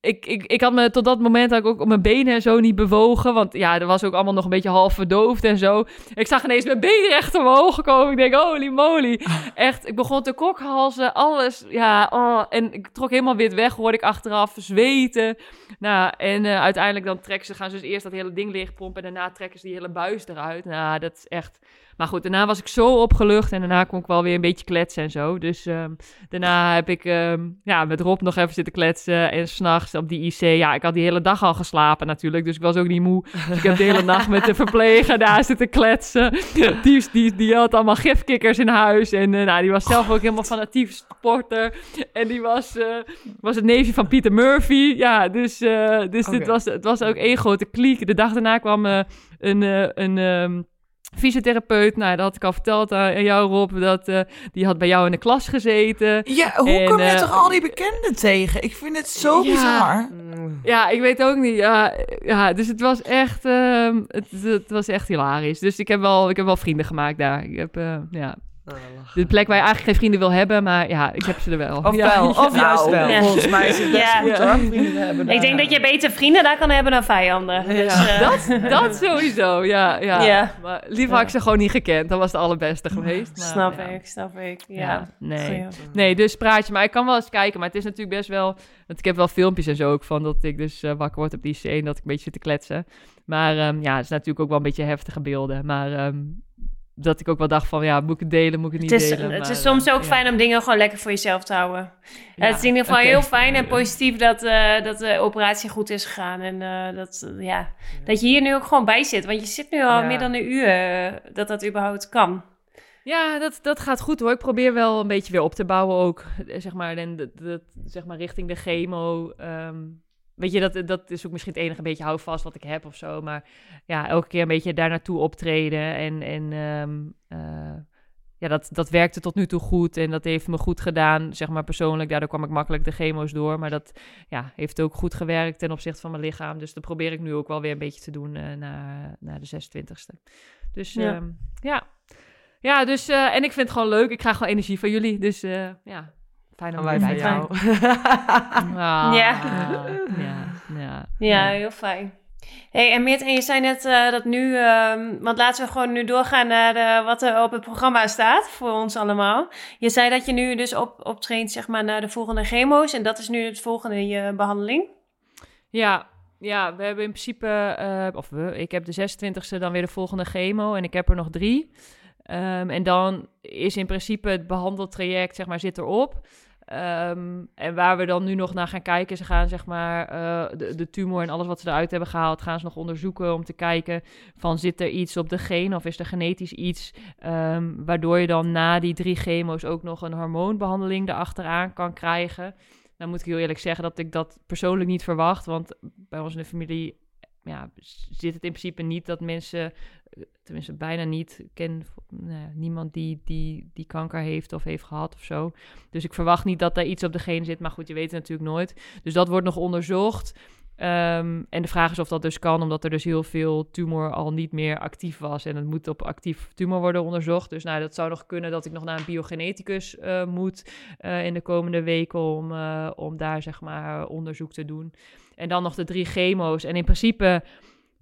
ik, ik, ik had me tot dat moment had ik ook op mijn benen en zo niet bewogen. Want ja, er was ook allemaal nog een beetje half verdoofd en zo. Ik zag ineens mijn benen recht omhoog komen. Ik denk, holy moly. Echt, ik begon te kokhalzen, alles. Ja, oh, en ik trok helemaal wit weg, hoorde ik achteraf zweten. Nou, en eh, uiteindelijk dan trekken ze, gaan ze dus eerst dat hele ding leegpompen... en daarna trekken ze die hele buis eruit. Nou, dat is echt... Maar goed, daarna was ik zo opgelucht en daarna kon ik wel weer een beetje kletsen en zo. Dus ehm, daarna heb ik ehm, ja, met Rob nog even zitten kletsen en s'nachts op die IC. Ja, ik had die hele dag al geslapen natuurlijk, dus ik was ook niet moe. Dus ik heb de hele nacht met de verpleger daar zitten kletsen. Die, die, die had allemaal gifkikkers in huis en eh, nou, die was zelf ook helemaal fanatiek sporter. En die was, eh, was het neefje van Peter Murphy. Ja, dus, eh, dus dit was, het was ook één grote kliek. De dag daarna kwam een... een ehm, fysiotherapeut, nou, dat had ik al verteld aan jou, Rob, dat eh, die had bij jou in de klas gezeten. Ja, hoe kom je eh, toch al die bekenden tegen? Ik vind het zo Ja. bizar. Ja, ik weet ook niet. Ja, ja dus het was echt, ehm, het, het was echt hilarisch. Dus ik heb wel, ik heb wel vrienden gemaakt daar. Ik heb, eh, ja. De plek waar je eigenlijk geen vrienden wil hebben, maar ja, ik heb ze er wel. Of ja, wel, of ja. juist wel. Ja. Volgens mij is het best Ja. goed hoor, vrienden hebben. Ik denk dat je beter vrienden daar kan hebben dan vijanden. Dus, eh, Dat, dat sowieso, ja. ja. Ja. Maar liever had ik ze gewoon niet gekend. Dat was de allerbeste geweest. Maar, snap ja. ik, snap ik. Ja. Ja, nee. Nee, dus praat je. Maar ik kan wel eens kijken. Maar het is natuurlijk best wel... Want ik heb wel filmpjes en zo ook van dat ik dus eh, wakker word op die scene. Dat ik een beetje zit te kletsen. Maar ehm, ja, het is natuurlijk ook wel een beetje heftige beelden. Maar ehm, dat ik ook wel dacht van... Ja, moet ik het delen, moet ik het Het niet is, delen? het Maar, is soms eh, ook ja. fijn om dingen gewoon lekker voor jezelf te houden. Ja, het is in ieder geval heel fijn en positief dat, eh, dat de operatie goed is gegaan. En eh, dat, ja, dat je hier nu ook gewoon bij zit. Want je zit nu al Ja. meer dan een uur dat dat überhaupt kan. Ja, dat, dat gaat goed hoor. Ik probeer wel een beetje weer op te bouwen ook. Zeg maar, en dat, dat, zeg maar richting de chemo. ehm, weet je, dat, dat is ook misschien het enige beetje houvast wat ik heb of zo. Maar ja, elke keer een beetje daar naartoe optreden. En, en ehm, eh, ja, dat, dat werkte tot nu toe goed. En dat heeft me goed gedaan, zeg maar persoonlijk. Daardoor kwam ik makkelijk de chemo's door. Maar dat ja, heeft ook goed gewerkt ten opzichte van mijn lichaam. Dus dat probeer ik nu ook wel weer een beetje te doen eh na, na de 26e. Dus Ja. ja, ja. Ja, dus, eh, en ik vind het gewoon leuk. Ik krijg gewoon energie van jullie. Dus ja, fijn om wij te jou. zijn. Ja. ja, ja, Ja, heel fijn. Hey, en Meert, en je zei net eh, dat nu, ehm, want laten we gewoon nu doorgaan naar de, wat er op het programma staat voor ons allemaal. Je zei dat je nu dus op, optraint zeg maar, naar de volgende chemo's en dat is nu het volgende in je behandeling. Ja, ja, we hebben in principe, eh, of we, ik heb de 26e dan weer de volgende chemo en ik heb er nog drie. Ehm, en dan is in principe het behandeltraject, zeg maar, zit erop. Ehm, en waar we dan nu nog naar gaan kijken, ze gaan zeg maar eh, de, de tumor en alles wat ze eruit hebben gehaald, gaan ze nog onderzoeken om te kijken van zit er iets op de geen of is er genetisch iets ehm, waardoor je dan na die drie chemo's ook nog een hormoonbehandeling erachteraan kan krijgen. Dan moet ik heel eerlijk zeggen dat ik dat persoonlijk niet verwacht, want bij ons in de familie ja, zit het in principe niet dat mensen, eh, tenminste bijna niet, ken nou niemand die, die, die kanker heeft of heeft gehad of zo. Dus ik verwacht niet dat daar iets op de gene zit, maar goed, je weet het natuurlijk nooit. Dus dat wordt nog onderzocht. Ehm, en de vraag is of dat dus kan, omdat er dus heel veel tumor al niet meer actief was. En het moet op actief tumor worden onderzocht. Dus nou, dat zou nog kunnen dat ik nog naar een biogeneticus eh, moet eh, in de komende weken om, om daar zeg maar onderzoek te doen. En dan nog de drie chemo's. En in principe,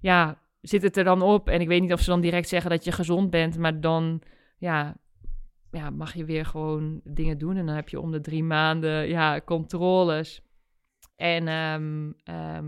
ja, zit het er dan op. En ik weet niet of ze dan direct zeggen dat je gezond bent, maar dan, ja, ja, mag je weer gewoon dingen doen. En dan heb je om de drie maanden, ja, controles. En ehm, ehm,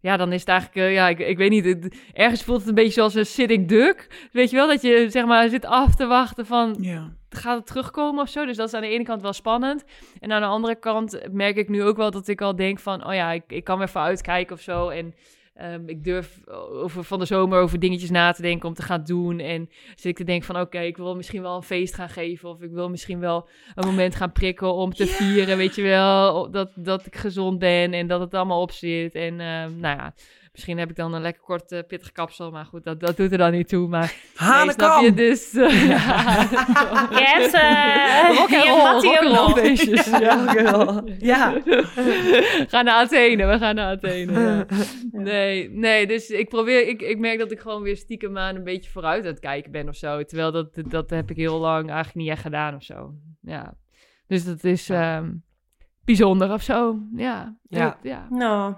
ja, dan is het eigenlijk, eh, ja, ik, ik weet niet, het- ergens voelt het een beetje zoals een sitting duck. Weet je wel, dat je zeg maar zit af te wachten van, Ja. Gaat het terugkomen of zo? Dus dat is aan de ene kant wel spannend. En aan de andere kant merk ik nu ook wel dat ik al denk van... oh ja, ik, ik kan weer even uitkijken of zo. En ehm, ik durf over, van de zomer over dingetjes na te denken om te gaan doen. En zit ik te denken van... oké, ik wil misschien wel een feest gaan geven... of ik wil misschien wel een moment gaan prikken om te vieren, weet je wel... dat, dat ik gezond ben en dat het allemaal op zit. En ehm, nou ja... Misschien heb ik dan een lekker kort eh, pittig kapsel, maar goed, dat, dat doet er dan niet toe. Maar nee, snap je? Hanekam! Dus, eh, ja. Hebt, eh, Rock and hebt roll, Mattie rock ook and roll nog. feestjes. Ja. Ja. Ga naar Athene, we gaan naar Athene. ja. Nee, nee, dus ik probeer, ik, ik merk dat ik gewoon weer stiekem aan een beetje vooruit aan het kijken ben of zo. Terwijl dat, dat heb ik heel lang eigenlijk niet echt gedaan of zo. Ja. Dus dat is ehm, bijzonder of zo. Ja. Ja. Ja. Nou,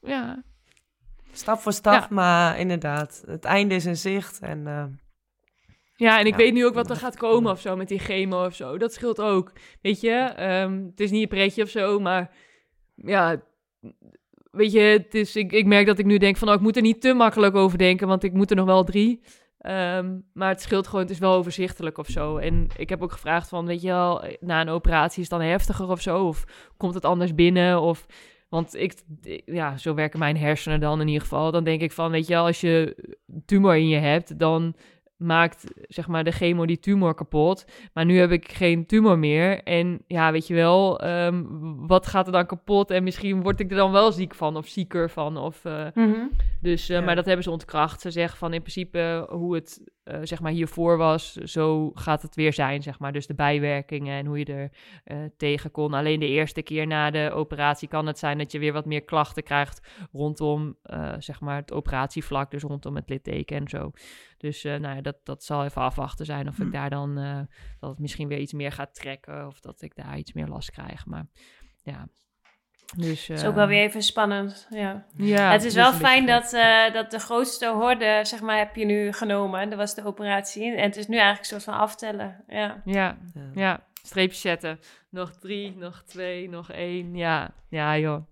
ja. Stap voor stap, Ja. maar inderdaad, het einde is in zicht. En eh, Ja, en ik Ja. weet nu ook wat er gaat komen of zo met die chemo of zo. Dat scheelt ook. Weet je, Ehm, het is niet een pretje of zo, maar ja, weet je, het is, ik, ik merk dat ik nu denk van, oh, ik moet er niet te makkelijk over denken, want ik moet er nog wel drie. Ehm, maar het scheelt gewoon, het is wel overzichtelijk of zo. En ik heb ook gevraagd van, weet je wel, na een operatie is het dan heftiger of zo? Of komt het anders binnen? Of, want ik, ja, zo werken mijn hersenen dan in ieder geval. Dan denk ik van, weet je wel, als je tumor in je hebt, dan maakt zeg maar de chemo die tumor kapot. Maar nu heb ik geen tumor meer. En ja, weet je wel, ehm, wat gaat er dan kapot? En misschien word ik er dan wel ziek van of zieker van. Of, eh, mhm. dus, eh, Ja. Maar dat hebben ze ontkracht. Ze zeggen van in principe hoe het eh, zeg maar hiervoor was, zo gaat het weer zijn. Zeg maar. Dus de bijwerkingen en hoe je er eh, tegen kon. Alleen de eerste keer na de operatie kan het zijn dat je weer wat meer klachten krijgt rondom eh, zeg maar het operatievlak. Dus rondom het litteken en zo. Dus nou ja, dat, dat zal even afwachten zijn of ik daar dan dat het misschien weer iets meer gaat trekken of dat ik daar iets meer last krijg. Maar ja. Dus, is ook wel eh, weer even spannend. Ja. Ja, het is wel fijn dat, eh, dat de grootste horde, zeg maar, heb je nu genomen. Dat was de operatie. En het is nu eigenlijk een soort van aftellen. Ja. Ja, ja. ja. Streepjes zetten. Nog drie, nog twee, nog één. Ja, ja joh.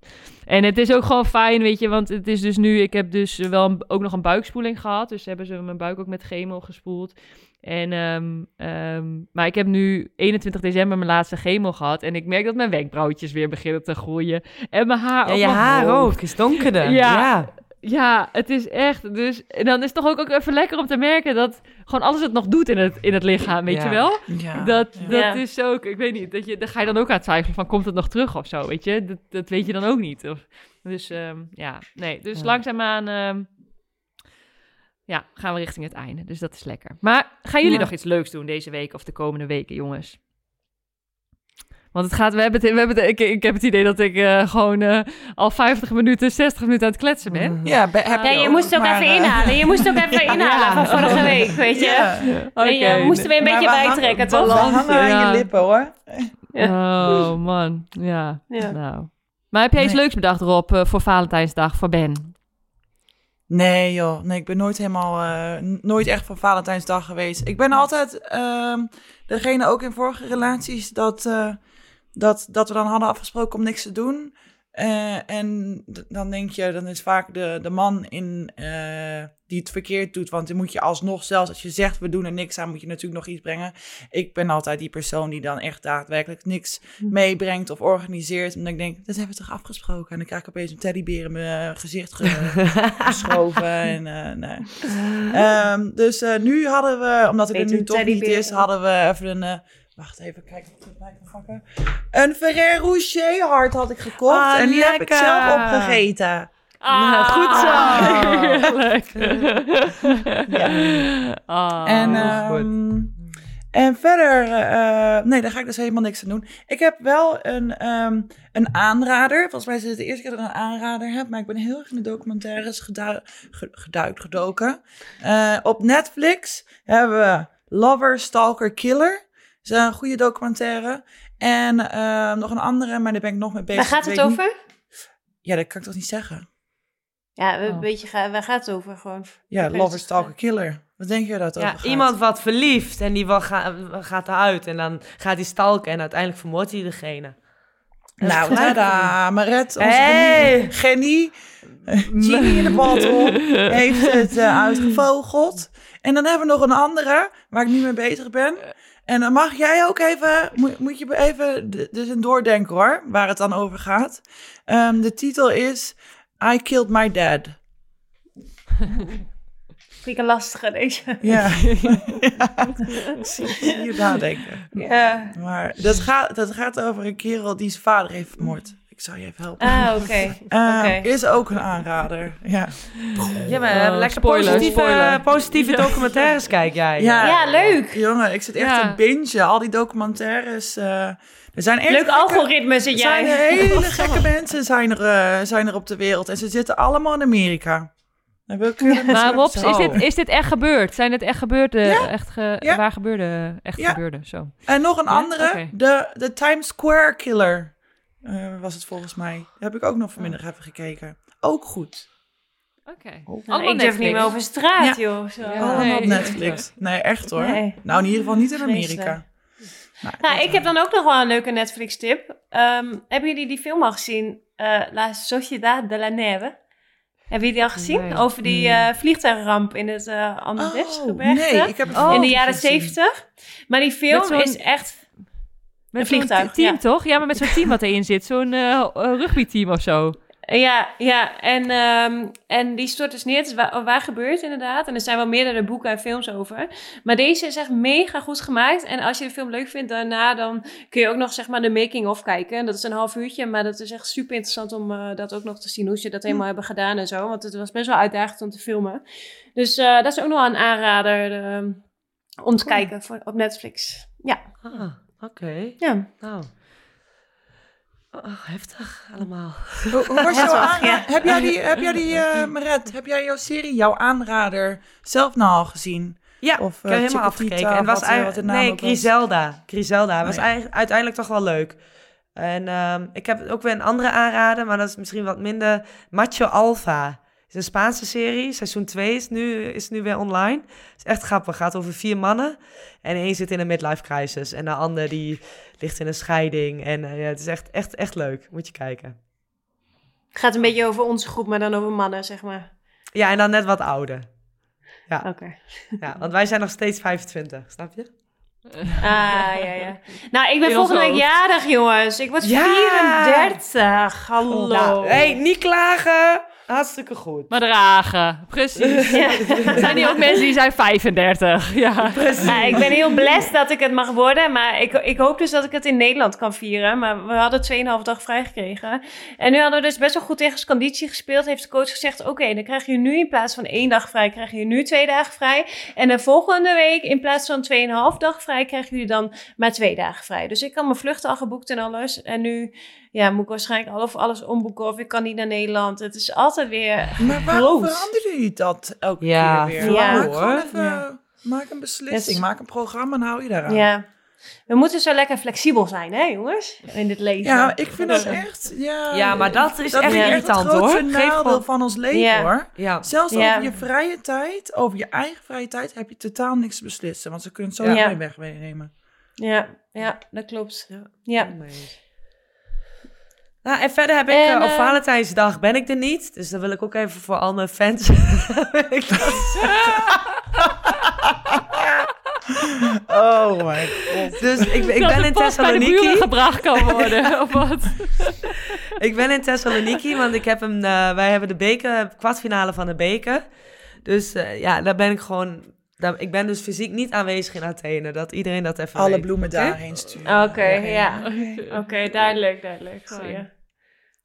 En het is ook gewoon fijn, weet je. Want het is dus nu... Ik heb dus wel een- ook nog een buikspoeling gehad. Dus hebben ze mijn buik ook met chemo gespoeld. En, ehm, ehm, maar ik heb nu 21 december mijn laatste chemo gehad. En ik merk dat mijn wenkbrauwtjes weer beginnen te groeien. En mijn haar ja, op je haar hoofd. ook is donkerder. Ja. Ja. Ja, het is echt. Dus en dan is het toch ook, ook even lekker om te merken dat gewoon alles het nog doet in het, in het lichaam, weet Ja. je wel? Ja. Dat, Ja. dat Ja. is ook, ik weet niet, dat je, daar ga je dan ook aan twijfelen van, komt het nog terug of zo, weet je? Dat, dat weet je dan ook niet. Of, dus ehm, ja, nee, dus Ja. langzaamaan ehm, ja, gaan we richting het einde, dus dat is lekker. Maar gaan jullie Ja. nog iets leuks doen deze week of de komende weken, jongens? Want het gaat, we hebben het, we hebben het, ik, ik heb het idee dat ik eh, gewoon eh, al 50 minuten, 60 minuten aan het kletsen ben. Ja, be- heb Ja, je ook, moest ook maar, even eh, inhalen. Je moest ook even inhalen van vorige week, weet je. Ja. En je Oké. moest er weer een Maar beetje we bij hangen- trekken, we toch? hangen aan Ja. je lippen, hoor. Oh man, ja. Ja. Nou. Maar heb jij iets Nee. leuks bedacht, Rob, eh, voor Valentijnsdag voor Ben? Nee joh, nee, ik ben nooit helemaal, eh, nooit echt van Valentijnsdag geweest. Ik ben altijd ehm, degene ook in vorige relaties dat, eh, dat, dat we dan hadden afgesproken om niks te doen. Eh, en dan denk je, dan is vaak de, de man in, eh, die het verkeerd doet. Want dan moet je alsnog, zelfs als je zegt we doen er niks aan, moet je natuurlijk nog iets brengen. Ik ben altijd die persoon die dan echt daadwerkelijk niks meebrengt of organiseert. En dan denk ik, dat hebben we toch afgesproken? En dan krijg ik opeens een teddybeer in mijn gezicht ge- geschoven. en, eh, nee. Ehm, dus eh, nu hadden we, omdat het er nu toch niet is, hadden we even een... wacht even, kijk of ik het bij kan pakken. Een Ferrero Rocher hart had ik gekocht. Ah, en die heb ik zelf opgegeten. Ah, goed zo. Heerlijk. Ja. Ah, en, goed. ehm, En verder, eh, nee, daar ga ik dus helemaal niks aan doen. Ik heb wel een, ehm, een aanrader. Volgens mij is het de eerste keer dat ik een aanrader heb. Maar ik ben heel erg in de documentaires gedu ge- geduikt, gedoken. Eh, op Netflix hebben we Lover, Stalker, Killer. Dat is een goede documentaire. En eh, nog een andere, maar daar ben ik nog mee bezig. Waar gaat het niet- over? Ja, dat kan ik toch niet zeggen? Ja, een Oh. beetje, ga- waar gaat het over gewoon? Ja, dus- Stalker, Killer. Wat denk je dat over Ja, gaat? iemand wat verliefd en die ga, gaat eruit. En dan gaat hij stalken en uiteindelijk vermoordt hij degene. Is Nou, tada, Maret, onze Hey. genie, genie, eh, in de bottle, heeft het eh, uitgevogeld. En dan hebben we nog een andere, waar ik nu mee bezig ben. En dan mag jij ook even, moet, moet je even dus een doordenken hoor, waar het dan over gaat. Ehm, de titel is I Killed My Dad. Vind ik een lastige deze. Ja, ja. je nadenken. Ja. Maar dat gaat, dat gaat over een kerel die zijn vader heeft vermoord. Ik zou je even helpen. Ah, oké. Eh, oké. Is ook een aanrader. Ja, Ja, maar Oh, lekker spoiler, positieve, spoiler. positieve documentaires kijk jij. Ja. Ja, leuk. jongen, ik zit echt Ja. te bingen. Al die documentaires. eh, er zijn echt Leuk algoritme zit Er zijn jij. er hele gekke mensen zijn er, eh, zijn er op de wereld. En ze zitten allemaal in Amerika. Eh, Maar Rob, is dit, is dit echt gebeurd? Zijn het echt gebeurde, Ja. echt ge, Ja. waar gebeurde, echt Ja. gebeurde, zo. En nog een Ja? andere. De, de Times Square Killer eh, was het volgens mij. Daar heb ik ook nog vanmiddag even gekeken. Ook goed. Oké. Nou, ik durf niet meer over straat, joh. Zo. Ja. Allemaal Nee. op Netflix. Nee, echt hoor. Nee. Nou, in ieder geval niet in. Amerika. Nou, ik heb dan ook nog wel een leuke Netflix-tip. Ehm, hebben jullie die film al gezien? Eh, La Sociedad de la Neve. Hebben jullie die al gezien? Nee. Over die eh, vliegtuigramp in het uh, Andes Oh, gebergte. nee, ik heb het Oh. in de jaren zeventig. Maar die film is echt... Met Een vliegtuig, team, ja. toch? Ja, maar met zo'n team wat erin zit. Zo'n eh, rugbyteam of zo. Ja, ja. En, ehm, en die stort dus neer. Het is waar, waar gebeurt inderdaad. En er zijn wel meerdere boeken en films over. Maar deze is echt mega goed gemaakt. En als je de film leuk vindt daarna, dan kun je ook nog zeg maar de making-of kijken. En dat is een half uurtje. Maar dat is echt super interessant om eh, dat ook nog te zien. Hoe ze dat helemaal hebben gedaan en zo. Want het was best wel uitdagend om te filmen. Dus dat is ook nog wel een aanrader eh, om te kijken voor, op Netflix. Ja, Ah, oké. ja. Nou. Oh, heftig allemaal. Hoe, hoe was jouw ja. Heb jij die, heb jij die eh, Maret, heb jij jouw serie, jouw aanrader, zelf nou al gezien? Ja, Of, ik heb eh, helemaal afgekeken. En was wat, eigenlijk, nee. Griselda. Griselda was Oh, eigenlijk- uiteindelijk toch wel leuk. En ehm, ik heb ook weer een andere aanrader, maar dat is misschien wat minder. Macho Alpha. Het is een Spaanse serie. Seizoen 2 is nu, is nu weer online. Het is echt grappig. Het gaat over vier mannen. En één zit in een midlife crisis. En de ander die ligt in een scheiding. En eh, ja, het is echt, echt, echt leuk. Moet je kijken. Het gaat een beetje over onze groep, maar dan over mannen, zeg maar. Ja, en dan net wat ouder. Oké. Ja, want wij zijn nog steeds 25, snap je? Ah, ja, ja. Nou, ik ben volgende week jarig, jongens. Ik word Ja! 34. Hallo. Nou, hey, niet klagen. Hartstikke goed. Maar dragen, precies. Er zijn hier ook mensen die zijn 35. Ja. Ja, ik ben heel blessed dat ik het mag worden. Maar ik, ik hoop dus dat ik het in Nederland kan vieren. Maar we hadden 2,5 dag vrij gekregen. En nu hadden we dus best wel goed tegen conditie gespeeld. Heeft de coach gezegd, oké, dan krijg je nu in plaats van één dag vrij... krijg je nu twee dagen vrij. En de volgende week in plaats van 2,5 dag vrij... krijgen jullie dan maar twee dagen vrij. Dus ik kan mijn vluchten al geboekt en alles. En nu ja, moet ik waarschijnlijk al of alles omboeken... of ik kan niet naar Nederland. Het is altijd weer Maar waarom veranderen jullie dat elke Ja, keer weer? ja. Maak hoor. gewoon even, Ja. maak een beslissing, Yes. maak een programma en hou je daaraan. Ja. We moeten zo lekker flexibel zijn, hè, jongens? In dit leven. Ja, ik vind dat echt... Ja, Ja, maar dat is dat echt is irritant, het grootste hoor. Geef nadeel gewoon- van ons leven, Ja. hoor. Ja. Zelfs Ja. over je vrije tijd, over je eigen vrije tijd, heb je totaal niks te beslissen. Want ze kunnen het zo Ja. weg wegnemen. Ja, ja, dat klopt. Ja. Nou, en verder heb ik En, eh, op eh, Valentijnsdag ben ik er niet. Dus dan wil ik ook even voor al mijn fans. ik dat Oh my god. dus ik, ik dat ben in Thessaloniki. gebracht kan worden, of wat? Ik ben in Thessaloniki, want ik heb hem, eh, wij hebben de beker, kwartfinale van de beker. Dus eh, ja, daar ben ik gewoon. Daar, ik ben dus fysiek niet aanwezig in Athene. Dat iedereen dat even Alle weet. bloemen daarheen sturen. Oké, ja. Oké, duidelijk, duidelijk. Goeie.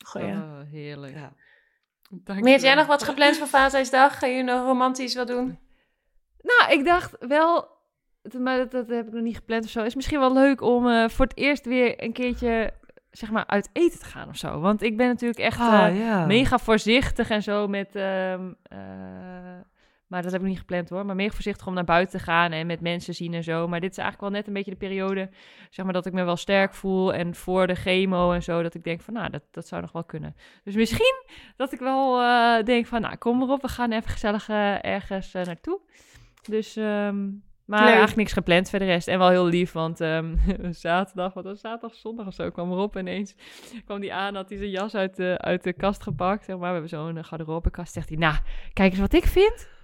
Goeie. Oh, heerlijk. Ja. Dank Meer, je heb jij nog wat gepland voor Valentijnsdag? Ga je nog romantisch wat doen? Nou, ik dacht wel maar dat, dat heb ik nog niet gepland of zo. Is misschien wel leuk om eh, voor het eerst weer een keertje, zeg maar, uit eten te gaan of zo. Want ik ben natuurlijk echt eh, Ah, ja. mega voorzichtig en zo met... ehm, eh, maar dat heb ik niet gepland hoor. Maar mega voorzichtig om naar buiten te gaan en met mensen zien en zo. Maar dit is eigenlijk wel net een beetje de periode, zeg maar, dat ik me wel sterk voel. En voor de chemo en zo, dat ik denk van, nou, dat, dat zou nog wel kunnen. Dus misschien dat ik wel eh, denk van, nou, kom erop, we gaan even gezellig eh, ergens eh, naartoe. Dus, ehm, maar Leuk. eigenlijk niks gepland voor de rest. En wel heel lief, want ehm, zaterdag, wat was zaterdag, zondag of zo, kwam erop ineens. kwam die aan, had hij zijn jas uit de, uit de kast gepakt. Zeg maar. We hebben zo'n garderobekast. Zegt hij, nou, kijk eens wat ik vind.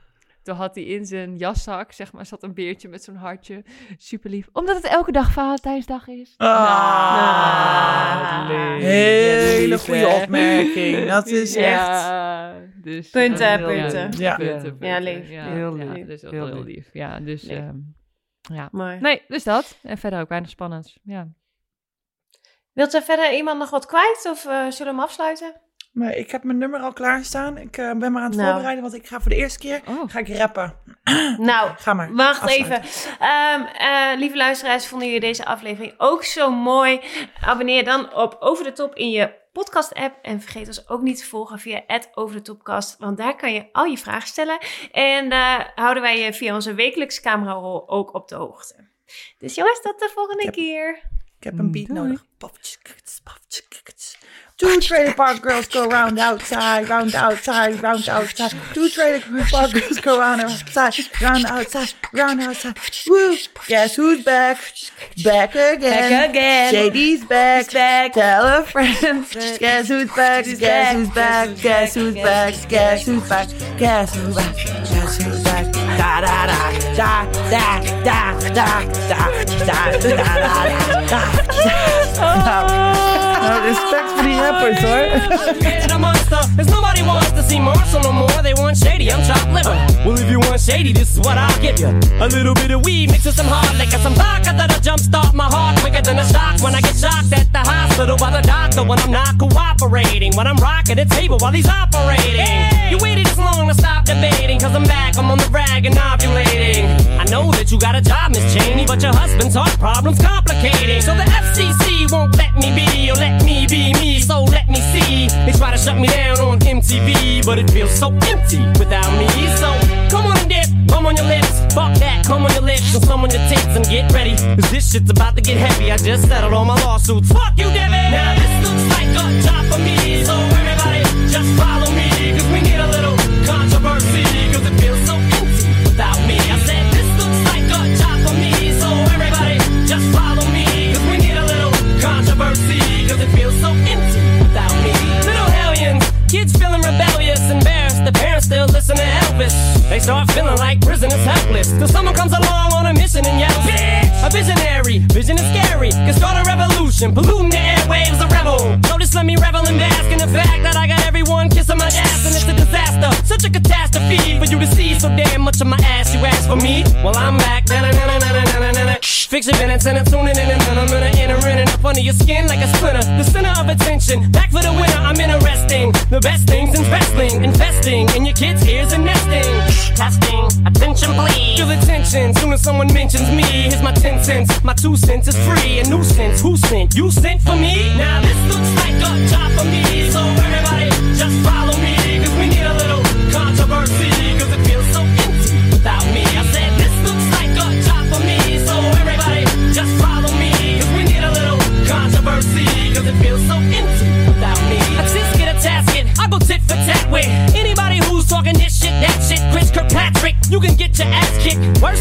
Toen had hij in zijn jaszak, zeg maar, zat een beertje met zo'n hartje. Super lief. Omdat het elke dag Valentijnsdag is. Ah, Nou, lief. Hele goede opmerking. Dat is echt... Ja, dus, Punten, eh, punten. Ja. punten, punten. Ja, lief. Ja, Heel ja, lief. dus dat Heel heel, lief. lief. Ja, dus... Lief. ehm, ja. Mooi. Nee, dus dat. En verder ook weinig spannends. Ja. Wilt er verder iemand nog wat kwijt of eh, zullen we hem afsluiten? Maar ik heb mijn nummer al klaarstaan. Ik eh, ben maar aan het Nou. voorbereiden, want ik ga voor de eerste keer Oh. ga ik rappen. Nou, Ga maar. Wacht afsluiten. even. Ehm, eh, lieve luisteraars, vonden jullie deze aflevering ook zo mooi? Abonneer dan op Over de Top in je podcast-app. En vergeet ons ook niet te volgen via Over de Topcast. Want daar kan je al je vragen stellen. En daar houden wij je via onze wekelijkse camerarol ook op de hoogte. Dus jongens, tot de volgende Yep. keer. Ik heb een beat Doei. nodig. Puffjes, kuts, puffjes, kuts. Two trailer park girls go round outside, round outside, round outside. Two trailer park girls go round outside, round outside, round outside. Woo! Guess who's back? Back again. again. JD's back. Tell a friend. Guess who's back? Guess who's back? Guess who's back? Guess who's back? Guess who's back? Guess who's back? Da da da da da da da da da da da da. Nou, respect die rappers hoor. Get a monster, cause nobody wants to see Marshall no more. They want shady, I'm chopped liver. Well, if you want shady, this is what I'll give you. A little bit of weed mixed with some hard liquor, some vodka that'll jumpstart my heart quicker than a shock when I get shocked at the hospital by the doctor when I'm not cooperating. When I'm rocking the table while he's operating. You waited this long to stop debating, cause I'm back, I'm on the rag and ovulating. I know that you got a job, Miss Cheney, but your husband's heart problem's complicating. So the FCC won't let me be, or let me be me, so let me see. They try to shut me down on MTV, but it feels so empty without me. So come on and dip, come on your lips, fuck that, come on your lips, and some on your tits and get ready. Cause this shit's about to get heavy. I just settled all my lawsuits. Fuck you, Debbie! Now this looks like a job for me, so everybody just follow me, They start feeling like prisoners helpless, till someone comes along on a mission and yells, Bitch! A visionary, vision is scary, can start a revolution, polluting the airwaves, a rebel. So just let me revel and bask in the fact that I got everyone kissing my ass, and it's a disaster, such a catastrophe for you to see so damn much of my ass. You ask for me, well I'm back. Na-na-na-na-na-na-na-na. Fix your minutes and I'm tuning in and then I'm gonna enter in and up under your skin like a splinter. The center of attention, back for the winner. I'm interesting. The best things in wrestling, investing in your kids' ears and nesting. Testing, attention please. Feel the tension soon as someone mentions me. Here's my ten cents, my two cents is free. A nuisance, who sent? You sent for me? Now this looks like a job for me, so everybody just follow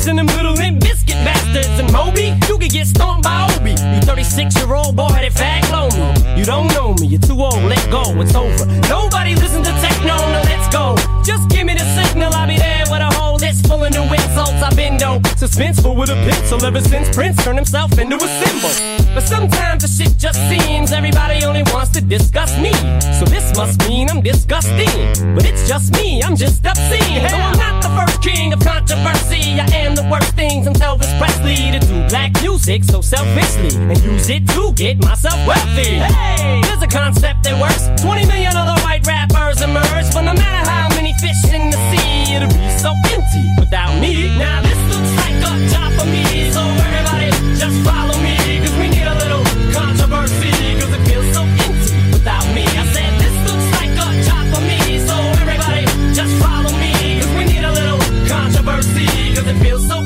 than them little limp biscuit bastards. And Moby, you can get stomped by Obi. You 36 year old boy that low me. You don't know me, you're too old, let go, it's over. Nobody listen to techno, no, let's go. Just give me the signal, I'll be there with a whole list full of new insults. I've been dope, suspenseful with a pencil ever since Prince turned himself into a symbol. But sometimes the shit just seems everybody only wants to discuss me. So this must mean I'm disgusting. But it's just me, I'm just obscene. Though I'm not first king of controversy. I am the worst things I'm Elvis Presley to do black music so selfishly and use it to get myself wealthy. Hey, there's a concept that works. 20 million other white rappers emerge, but no matter how many fish in the sea, it'll be so empty without me. Now this looks like a job for me, so everybody just follow me, cause we need a little controversy, cause it feels cause it feels so